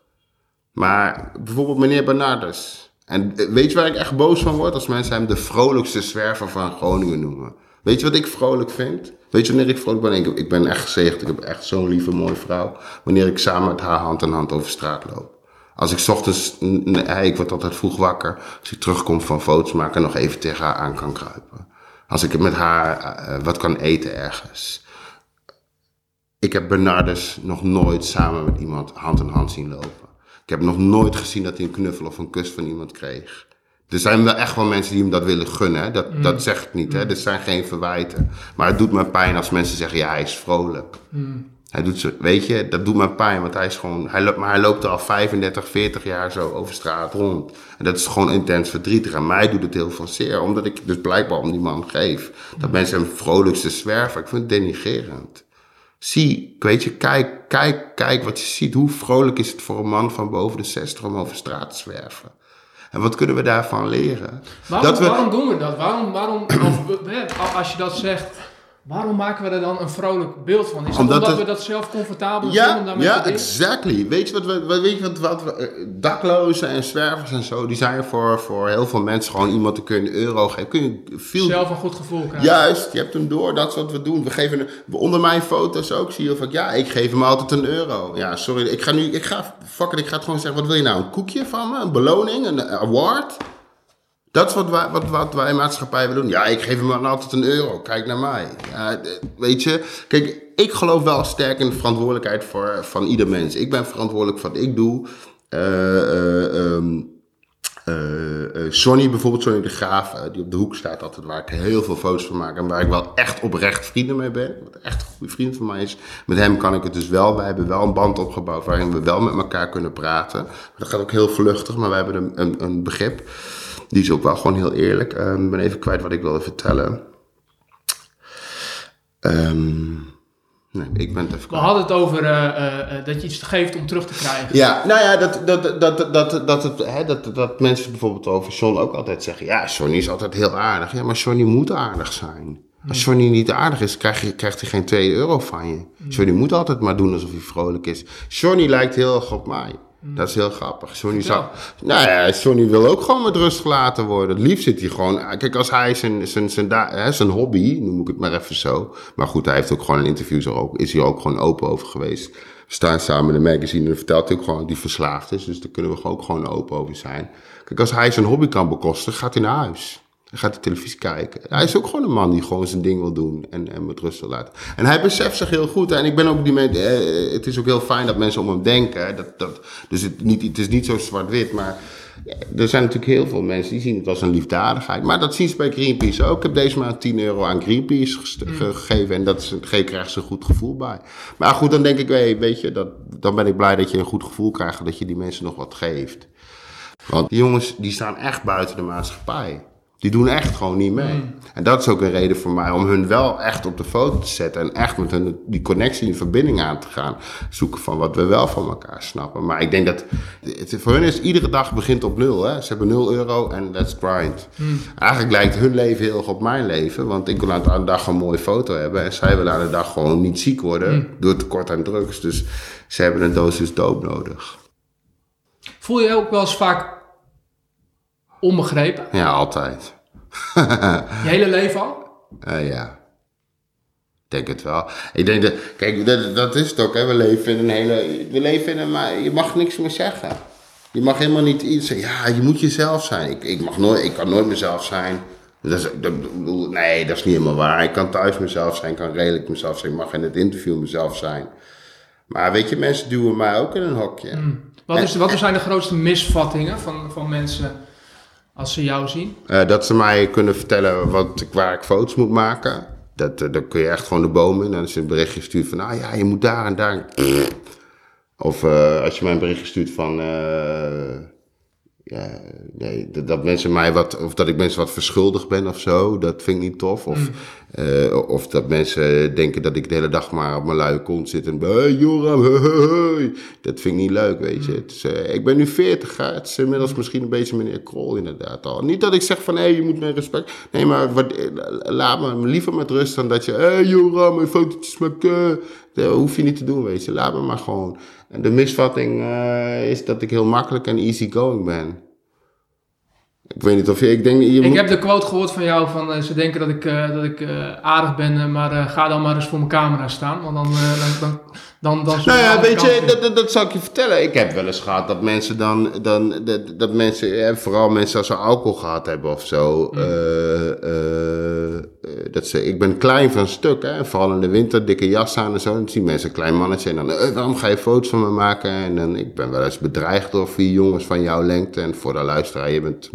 Maar bijvoorbeeld meneer Bernardus. En eh, weet je waar ik echt boos van word? Als mensen hem de vrolijkste zwerver van Groningen noemen. Weet je wat ik vrolijk vind? Weet je wanneer ik vrolijk ben? Ik, ben echt gezegend. Ik heb echt zo'n lieve, mooie vrouw. Wanneer ik samen met haar hand in hand over straat loop. Als ik ochtends, n- n- hey, ik word altijd vroeg wakker. Als ik terugkom van foto's maken, nog even tegen haar aan kan kruipen. Als ik met haar eh, wat kan eten ergens. Ik heb Bernardus nog nooit samen met iemand hand in hand zien lopen. Ik heb nog nooit gezien dat hij een knuffel of een kus van iemand kreeg. Er zijn wel echt wel mensen die hem dat willen gunnen. Hè? Dat, dat zeg ik niet. Hè? Dit zijn geen verwijten. Maar het doet me pijn als mensen zeggen, ja, hij is vrolijk. Hij doet zo, weet je, dat doet me pijn, want hij is gewoon, hij loopt, maar hij loopt al 35, 40 jaar zo over straat rond. En dat is gewoon intens verdrietig. En mij doet het heel veel zeer, omdat ik dus blijkbaar om die man geef. Dat mensen hem vrolijkste zwerven. Ik vind het denigerend. Zie, weet je, kijk, kijk, kijk wat je ziet. Hoe vrolijk is het voor een man van boven de 60 om over straat te zwerven? En wat kunnen we daarvan leren? Waarom, Dat we- waarom doen we dat? Waarom, waarom of, hè, als je dat zegt, Waarom maken we er dan een vrolijk beeld van? Is Omdat omdat, het- we dat zelf comfortabel vinden om Ja, ja, exactly. Weet je wat, we- wat, weet je wat, wat we, eh, daklozen en zwervers en zo, die zijn voor, voor heel veel mensen gewoon iemand te kunnen euro geven. Kun je veel Zelf een goed gevoel krijgen. Juist, je hebt hem door, dat is wat we doen. We geven onder mijn foto's ook, zie je van ja, ik geef hem altijd een euro. Ja, sorry, ik ga nu, ik ga, fuck it, ik ga het gewoon zeggen, wat wil je nou? Een koekje van me? Een beloning? Een award? Dat is wat wij, wat, wat wij maatschappij willen doen. Ja, ik geef hem altijd een euro. Kijk naar mij. Weet je, kijk, ik geloof wel sterk in de verantwoordelijkheid voor, van ieder mens. Ik ben verantwoordelijk voor wat ik doe. Eh, Sonny bijvoorbeeld, Sonny de Graaf, die op de hoek staat altijd, waar ik heel veel foto's van maak en waar ik wel echt oprecht vrienden mee ben. Wat echt een goede vriend van mij is. Met hem kan ik het dus wel. Wij hebben wel een band opgebouwd waarin we wel met elkaar kunnen praten. Dat gaat ook heel vluchtig, maar we hebben een, een begrip. Die is ook wel gewoon heel eerlijk. Ehm, Ik ben even kwijt wat ik wilde vertellen. Ehm, nee, ik ben het even We kwijt. hadden het over eh, eh, eh, dat je iets geeft om terug te krijgen. Ja, nou ja, dat, dat, dat, dat, dat, het, hè, dat, dat mensen bijvoorbeeld over John ook altijd zeggen... Ja, Johnny is altijd heel aardig. Ja, maar Johnny moet aardig zijn. Als Johnny niet aardig is, krijg je, krijgt hij geen 2 euro van je. Johnny moet altijd maar doen alsof hij vrolijk is. Johnny lijkt heel erg op mij. Dat is heel grappig. Johnny, zou, nou ja, Johnny wil ook gewoon met rust gelaten worden. Het liefst zit hij gewoon... Kijk, als hij zijn, zijn, zijn, da- zijn hobby, noem ik het maar even zo... Maar goed, hij heeft ook gewoon in interviews er ook, is hij ook gewoon open over geweest. We staan samen in de magazine en vertelt hij ook gewoon dat hij verslaafd is. Dus daar kunnen we ook gewoon open over zijn. Kijk, als hij zijn hobby kan bekosten, gaat hij naar huis. Dan gaat hij televisie kijken. Hij is ook gewoon een man die gewoon zijn ding wil doen en, en met rust wil laten. En hij beseft zich heel goed. En ik ben ook die men, eh, het is ook heel fijn dat mensen om hem denken. Dat, dat, dus het, niet, het is niet zo zwart-wit, maar ja, er zijn natuurlijk heel veel mensen die zien het als een liefdadigheid. Maar dat zien ze bij Greenpeace ook. Ik heb deze maand 10 euro aan Greenpeace ge- gegeven en dat is, krijgt ze een goed gevoel bij. Maar goed, dan denk ik, hey, weet je, dat, dan ben ik blij dat je een goed gevoel krijgt dat je die mensen nog wat geeft. Want die jongens die staan echt buiten de maatschappij. Die doen echt gewoon niet mee. En dat is ook een reden voor mij om hun wel echt op de foto te zetten. En echt met hun die connectie en verbinding aan te gaan. Zoeken van wat we wel van elkaar snappen. Maar ik denk dat het, voor hun is iedere dag begint op nul. Hè? Ze hebben nul euro en let's grind. Eigenlijk lijkt hun leven heel erg op mijn leven. Want ik wil aan de dag een mooie foto hebben. En zij willen aan de dag gewoon niet ziek worden. Door tekort aan drugs. Dus ze hebben een dosis doop nodig. Voel je ook wel eens vaak onbegrepen? Ja, altijd. Je hele leven al? Eh, ja. Ik denk het wel. Ik denk dat, kijk, dat, dat is het ook, hè. We leven in een hele, we leven in een, maar je mag niks meer zeggen. Je mag helemaal niet iets zeggen, ja, je moet jezelf zijn. Ik, ik mag nooit, ik kan nooit mezelf zijn. Dat is, dat, nee, dat is niet helemaal waar. Ik kan thuis mezelf zijn, ik kan redelijk mezelf zijn. Ik mag in het interview mezelf zijn. Maar weet je, mensen duwen mij ook in een hokje. Wat, is, wat zijn de grootste misvattingen van, van mensen als ze jou zien? Eh, dat ze mij kunnen vertellen wat, ik- waar ik foto's moet maken. Dat, eh, dan kun je echt gewoon de boom in. En als je een berichtje stuurt van, ah ja, je moet daar en daar. Of eh, als je mij een berichtje stuurt van, ja, nee, dat, dat mensen mij wat, of dat ik mensen wat verschuldigd ben of zo, dat vind ik niet tof. Of, eh, of dat mensen denken dat ik de hele dag maar op mijn luie kont zit en, hey Joram, hey, hey, dat vind ik niet leuk, weet je. Het is, eh, ik ben nu 40, hè. het is inmiddels misschien een beetje meneer Krol inderdaad al. Niet dat ik zeg van, hé, hey, je moet met respect, nee, maar wat, eh, laat me liever met rust dan dat je, hé hey, Joram, mijn fotootjes maken. Dat hoef je niet te doen, weet je. Laat me maar gewoon. En de misvatting is dat ik heel makkelijk en easygoing ben. Ik weet niet of je... Ik denk... Je Ik moet, heb de quote gehoord van jou van eh, ze denken dat ik, eh, dat ik eh, aardig ben, maar ga dan maar eens voor mijn camera staan. Want dan, dan, dan, dan, dan nou ja, weet je, dat, dat, dat zal ik je vertellen. Ik heb wel eens gehad dat mensen dan... dan dat, dat mensen, vooral mensen als ze alcohol gehad hebben of zo... eh, eh, eh, dat ze, ik ben klein van stuk, hè. Vooral in de winter, dikke jas aan en zo. Dan zien mensen een klein mannetje en dan... waarom ga je foto's van me maken? En dan, ik ben wel eens bedreigd door vier jongens van jouw lengte. En voor de luisteraar, je bent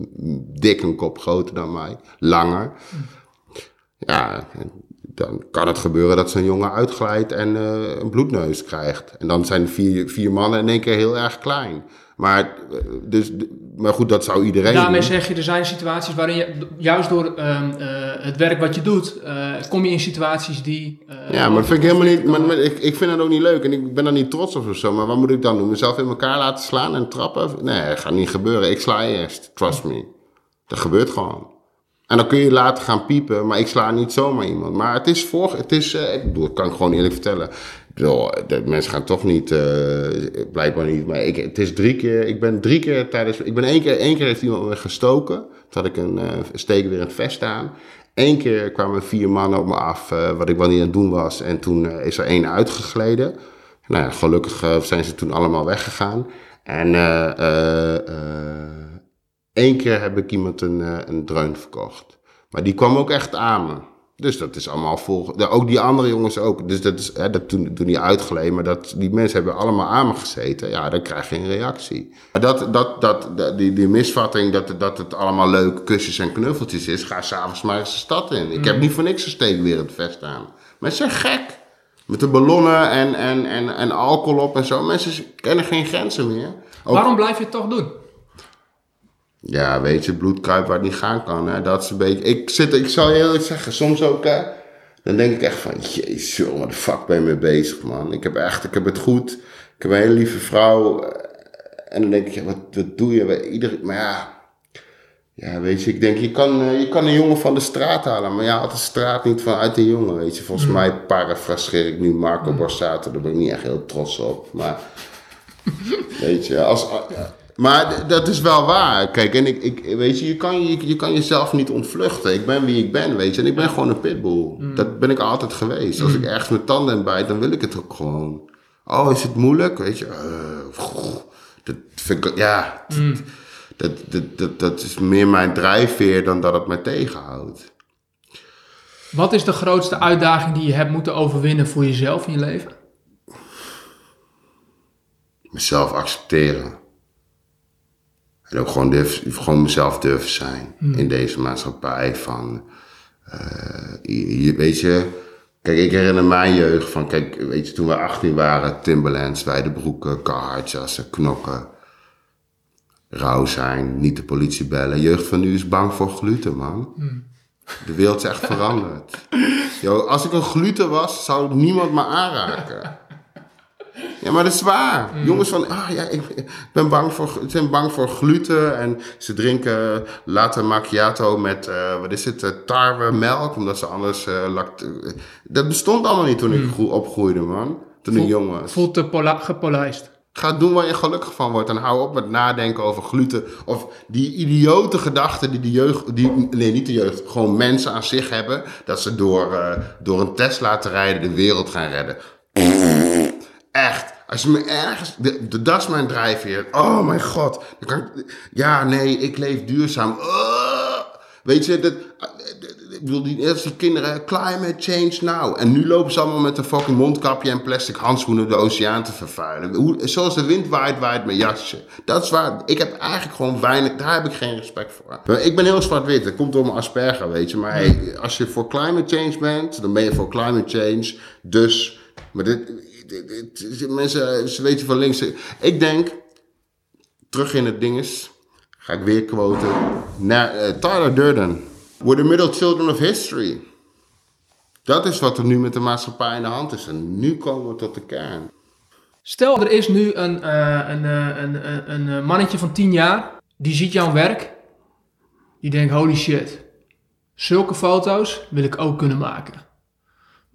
dik een kop groter dan mij. Langer. Ja, dan kan het gebeuren dat zo'n jongen uitglijdt en eh, een bloedneus krijgt. En dan zijn vier, vier mannen in één keer heel erg klein. Maar, eh, dus, maar goed, dat zou iedereen Daarmee doen. zeg je, er zijn situaties waarin je, juist door ehm, eh, het werk wat je doet, kom je in situaties die... Ja, maar dat vind ik helemaal niet. Maar, maar ik, ik vind dat ook niet leuk en ik ben er niet trots op of zo. Maar wat moet ik dan doen? Mezelf in elkaar laten slaan en trappen? Nee, dat gaat niet gebeuren. Ik sla eerst. Trust me. Dat gebeurt gewoon. En dan kun je later gaan piepen, maar ik sla niet zomaar iemand. Maar het is voor, het is, uh, ik bedoel, kan ik gewoon eerlijk vertellen. Mensen gaan toch niet, uh, blijkbaar niet. Maar ik, het is drie keer, ik ben drie keer tijdens, ik ben één keer, één keer heeft iemand me gestoken. Toen had ik een uh, steek weer in het vest aan. Eén keer kwamen vier mannen op me af, wat ik wel niet aan het doen was. En toen is er één uitgegleden. Nou ja, gelukkig zijn ze toen allemaal weggegaan. En één keer heb ik iemand een, een dreun verkocht. Maar die kwam ook echt aan me. Dus dat is allemaal vol. Ook die andere jongens ook. Dus dat is hè, dat toen, toen die uitgeleed. Maar dat, die mensen hebben allemaal aan me gezeten. Ja, dan krijg je een reactie. Dat, dat, dat, die, die misvatting dat, dat het allemaal leuke kusjes en knuffeltjes is. Ga s'avonds maar eens de stad in. Ik heb mm. niet voor niks een steek weer het vest aan. Mensen zijn gek. Met de ballonnen en, en, en, en alcohol op en zo. Mensen kennen geen grenzen meer. Waarom blijf je het toch doen? Ja, weet je, bloedkruip waar het niet gaan kan. Hè? Dat is een beetje... Ik, zit, ik zal je eerlijk zeggen, soms ook... Hè, dan denk ik echt van... Jezus, joh, wat de fuck ben je mee bezig, man? Ik heb echt... Ik heb het goed. Ik heb een hele lieve vrouw. En dan denk ik, ja, wat, wat doe je? Ieder, maar ja... Ja, weet je, ik denk, je kan, eh, je kan een jongen van de straat halen, maar je haalt de straat niet vanuit een jongen, weet je. Volgens mm. mij parafraseer ik nu Marco mm. Borsato, daar ben ik niet echt heel trots op. Maar, weet je, als, maar dat is wel waar. Kijk, en ik, ik, weet je, je kan, je, je kan jezelf niet ontvluchten. Ik ben wie ik ben, weet je. En ik ben gewoon een pitbull. Mm. Dat ben ik altijd geweest. Als ik mm. ergens mijn tanden bijt, dan wil ik het ook gewoon. Oh, is het moeilijk? Weet je, uh, dat vind ik, ja, mm. dat, dat, dat, dat is meer mijn drijfveer dan dat het mij tegenhoudt. Wat is de grootste uitdaging die je hebt moeten overwinnen voor jezelf in je leven? Mezelf accepteren. En ook gewoon, durf, gewoon mezelf durven zijn hmm. in deze maatschappij. Van, uh, je, weet je, kijk, ik herinner mijn jeugd van, kijk, weet je, toen we 18 waren, Timberlands, broeken, Carhartt knokken, rauw zijn, niet de politie bellen. Jeugd van nu is bang voor gluten, man. Hmm. De wereld is echt veranderd. Yo, als ik een gluten was, zou niemand me aanraken. Ja, maar dat is waar. Mm. Jongens van, ah ja, ik ben bang voor, zijn bang voor gluten en ze drinken latte macchiato met, uh, wat is het, uh, tarwe melk, omdat ze anders uh, lact... Dat bestond allemaal niet toen ik mm. opgroeide, man. Toen Voel, ik jong was. Voelt te gepolijst. Ga doen waar je gelukkig van wordt en hou op met nadenken over gluten. Of die idiote gedachten die de jeugd, die, nee niet de jeugd, gewoon mensen aan zich hebben. Dat ze door, door een Tesla te rijden de wereld gaan redden. Echt. Als je me ergens. De, de, dat is mijn drijfveer. Oh mijn god. Ja, nee, ik leef duurzaam. Uh, weet je, dat. Ik bedoel, die eerste kinderen, climate change now. En nu lopen ze allemaal met een fucking mondkapje en plastic handschoenen de oceaan te vervuilen. Hoe, zoals de wind waait, waait mijn jasje. Dat is waar. Ik heb eigenlijk gewoon weinig, daar heb ik geen respect voor. Ik ben heel zwart-wit, dat komt door mijn asperger, weet je. Maar hey, als je voor climate change bent, dan ben je voor climate change. Dus, maar dit, mensen, ze weten van links. Ik denk, terug in het dinges, ga ik weer quoten, naar uh, Tyler Durden. We're the middle children of history. Dat is wat er nu met de maatschappij aan de hand is. En nu komen we tot de kern. Stel, er is nu een, uh, een, uh, een, een, een mannetje van 10 jaar, die ziet jouw werk. Die denkt, holy shit, zulke foto's wil ik ook kunnen maken.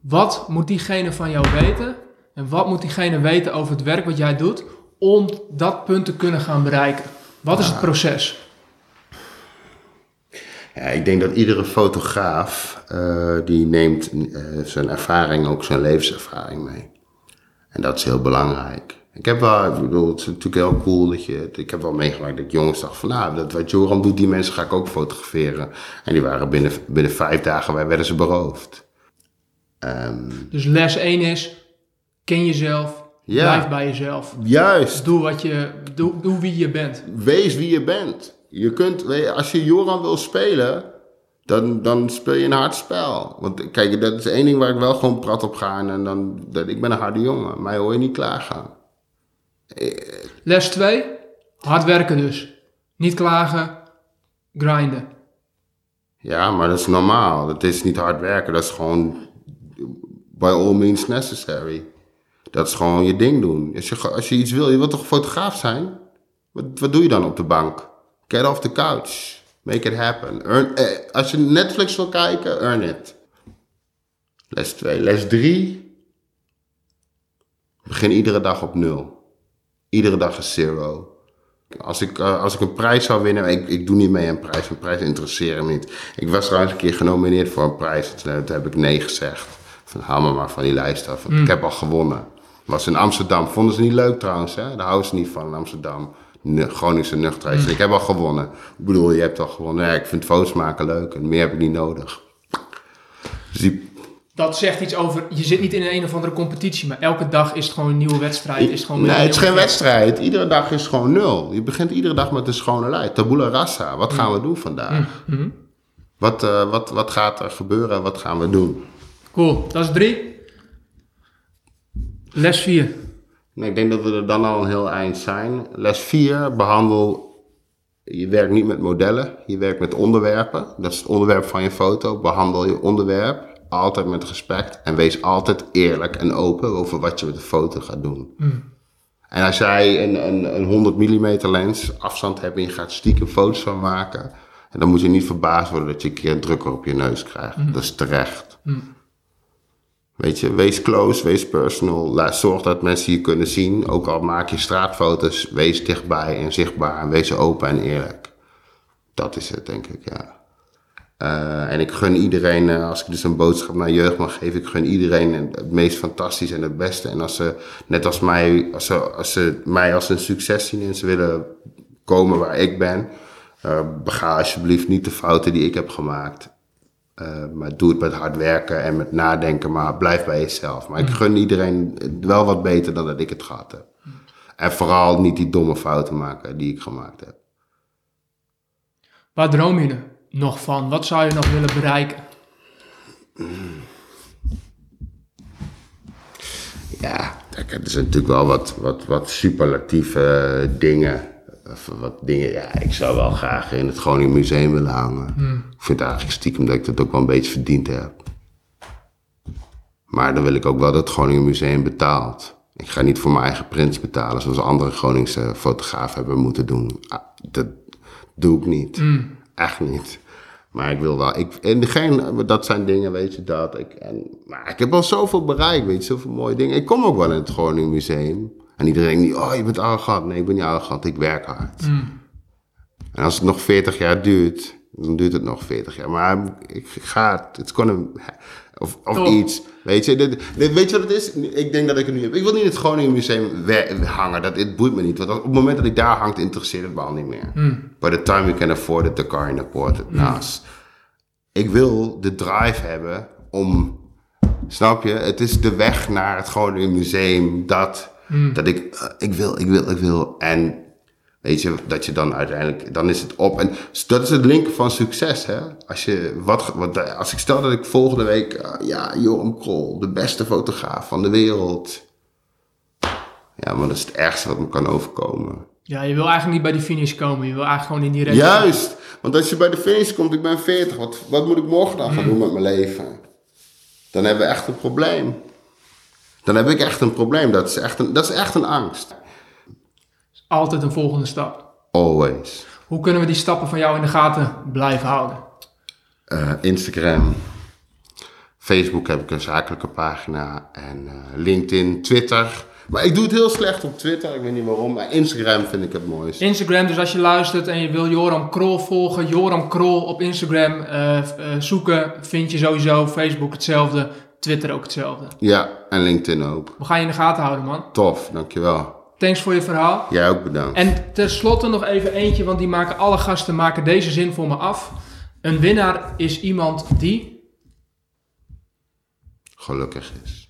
Wat moet diegene van jou weten en wat moet diegene weten over het werk wat jij doet om dat punt te kunnen gaan bereiken? Wat is het proces? Ja, ik denk dat iedere fotograaf uh, die neemt uh, zijn ervaring, ook zijn levenservaring mee. En dat is heel belangrijk. Ik heb wel, ik bedoel, het is natuurlijk heel cool dat je, ik heb wel meegemaakt dat jongens dachten van, nou, dat wat Joram doet, die mensen ga ik ook fotograferen. En die waren binnen, binnen vijf dagen, wij werden ze beroofd. Um, dus les 1 is, Ken jezelf. Ja. Blijf bij jezelf. Juist. Doe, wat je, doe, doe wie je bent. Wees wie je bent. Je kunt, als je Joran wil spelen, dan, dan speel je een hard spel. Want kijk, dat is één ding waar ik wel gewoon prat op ga. En dan, dat, ik ben een harde jongen. Mij hoor je niet klagen. Les 2. Hard werken dus. Niet klagen, grinden. Ja, maar dat is normaal. Dat is niet hard werken. Dat is gewoon by all means necessary. Dat is gewoon je ding doen. Als je, als je iets wil, je wilt toch fotograaf zijn? Wat, wat doe je dan op de bank? Get off the couch. Make it happen. Earn, eh, als je Netflix wil kijken, earn it. Les 2. Les 3. Begin iedere dag op nul. Iedere dag is zero. Als ik, uh, als ik een prijs zou winnen, ik, ik doe niet mee aan prijs, een prijs interesseren me niet. Ik was trouwens een keer genomineerd voor een prijs, toen heb ik nee gezegd. Van haal me maar van die lijst af, mm. ik heb al gewonnen. Was in Amsterdam, vonden ze niet leuk trouwens, hè? daar houden ze niet van in Amsterdam. Groningse nuchterheid. Mm. Ik heb al gewonnen. Ik bedoel, je hebt al gewonnen. Ja, ik vind foto's maken leuk en meer heb ik niet nodig. Dus die dat zegt iets over, je zit niet in een, een of andere competitie, maar elke dag is het gewoon een nieuwe wedstrijd. Is gewoon nee, het is geen wedstrijd. Iedere dag is gewoon nul. Je begint iedere dag met een schone lijn. Tabula rasa. Wat gaan we doen vandaag? Mm -hmm. wat, uh, wat, wat gaat er gebeuren? Wat gaan we doen? Cool, dat is drie. Les vier. Nee, ik denk dat we er dan al een heel eind zijn. Les vier, behandel je werkt niet met modellen, je werkt met onderwerpen. Dat is het onderwerp van je foto. Behandel je onderwerp altijd met respect en wees altijd eerlijk en open over wat je met de foto gaat doen. Mm. En als jij een, een, een 100 mm lens afstand hebt en je gaat stiekem foto's van maken, dan moet je niet verbaasd worden dat je een keer een drukker op je neus krijgt. Mm. Dat is terecht. Mm. Weet je, wees close, wees personal. Zorg dat mensen je kunnen zien. Ook al maak je straatfoto's, wees dichtbij en zichtbaar en wees open en eerlijk. Dat is het, denk ik, ja. Uh, en ik gun iedereen, uh, als ik dus een boodschap naar jeugd mag geven, ik gun iedereen het meest fantastische en het beste. En als ze, net als mij, als ze, als ze mij als een succes zien en ze willen komen waar ik ben, uh, bega alsjeblieft niet de fouten die ik heb gemaakt. Maar doe het met hard werken en met nadenken, maar blijf bij jezelf. Maar ik mm. gun iedereen wel wat beter dan dat ik het gehad heb. En vooral niet die domme fouten maken die ik gemaakt heb. Waar droom je nog van? Wat zou je nog willen bereiken? Ja, er zijn natuurlijk wel wat, wat, wat superlatieve dingen. Wat dingen. Ja, ik zou wel graag in het Groningen Museum willen hangen. Hmm. Ik vind eigenlijk stiekem dat ik dat ook wel een beetje verdiend heb. Maar dan wil ik ook wel dat het Groningen Museum betaalt. Ik ga niet voor mijn eigen prints betalen zoals andere Groningse fotografen hebben moeten doen. Ah, dat doe ik niet. Hmm. Echt niet. Maar ik wil wel. Ik, en geen, dat zijn dingen, weet je dat. Ik, en, maar ik heb al zoveel bereikt, weet je, zoveel mooie dingen. Ik kom ook wel in het Groningen Museum. En iedereen denkt niet, oh, je bent arrogant. Nee, ik ben niet arrogant, ik werk hard. Mm. En als het nog 40 jaar duurt, dan duurt het nog 40 jaar. Maar ik ga het, it's gonna, of, of iets. Weet je, dit, weet je wat het is? Ik denk dat ik het nu heb. Ik wil niet in het Groningen Museum hangen. Dat, het boeit me niet. Want op het moment dat ik daar hangt, interesseert het me al niet meer. Mm. By the time you can afford it, the car in the port it naast. Ik wil de drive hebben om... Snap je? Het is de weg naar het Groningen Museum. Dat, hmm. dat ik... Uh, ik wil, ik wil, ik wil. En Weet je, dat je dan uiteindelijk, dan is het op. En dat is het linken van succes, hè. Als je, wat, wat, als ik stel dat ik volgende week, uh, ja, Joram Krol, de beste fotograaf van de wereld. Ja, maar dat is het ergste wat me kan overkomen. Ja, je wil eigenlijk niet bij die finish komen. Je wil eigenlijk gewoon in die race. Juist, want als je bij de finish komt, ik ben 40, wat, wat moet ik morgen dan gaan hmm. doen met mijn leven? Dan hebben we echt een probleem. Dan heb ik echt een probleem. Dat is echt een, dat is echt een angst altijd een volgende stap. Always. Hoe kunnen we die stappen van jou in de gaten blijven houden? Uh, Instagram, Facebook heb ik een zakelijke pagina en uh, LinkedIn, Twitter. Maar ik doe het heel slecht op Twitter, ik weet niet waarom, maar Instagram vind ik het mooiste. Instagram, dus als je luistert en je wil Joram Krol volgen, Joram Krol op Instagram uh, zoeken, vind je sowieso. Facebook hetzelfde, Twitter ook hetzelfde. Ja, en LinkedIn ook. We gaan je in de gaten houden, man. Tof, dankjewel. Thanks voor je verhaal. Jij ook bedankt. En tenslotte nog even eentje, want die maken alle gasten maken deze zin voor me af. Een winnaar is iemand die gelukkig is.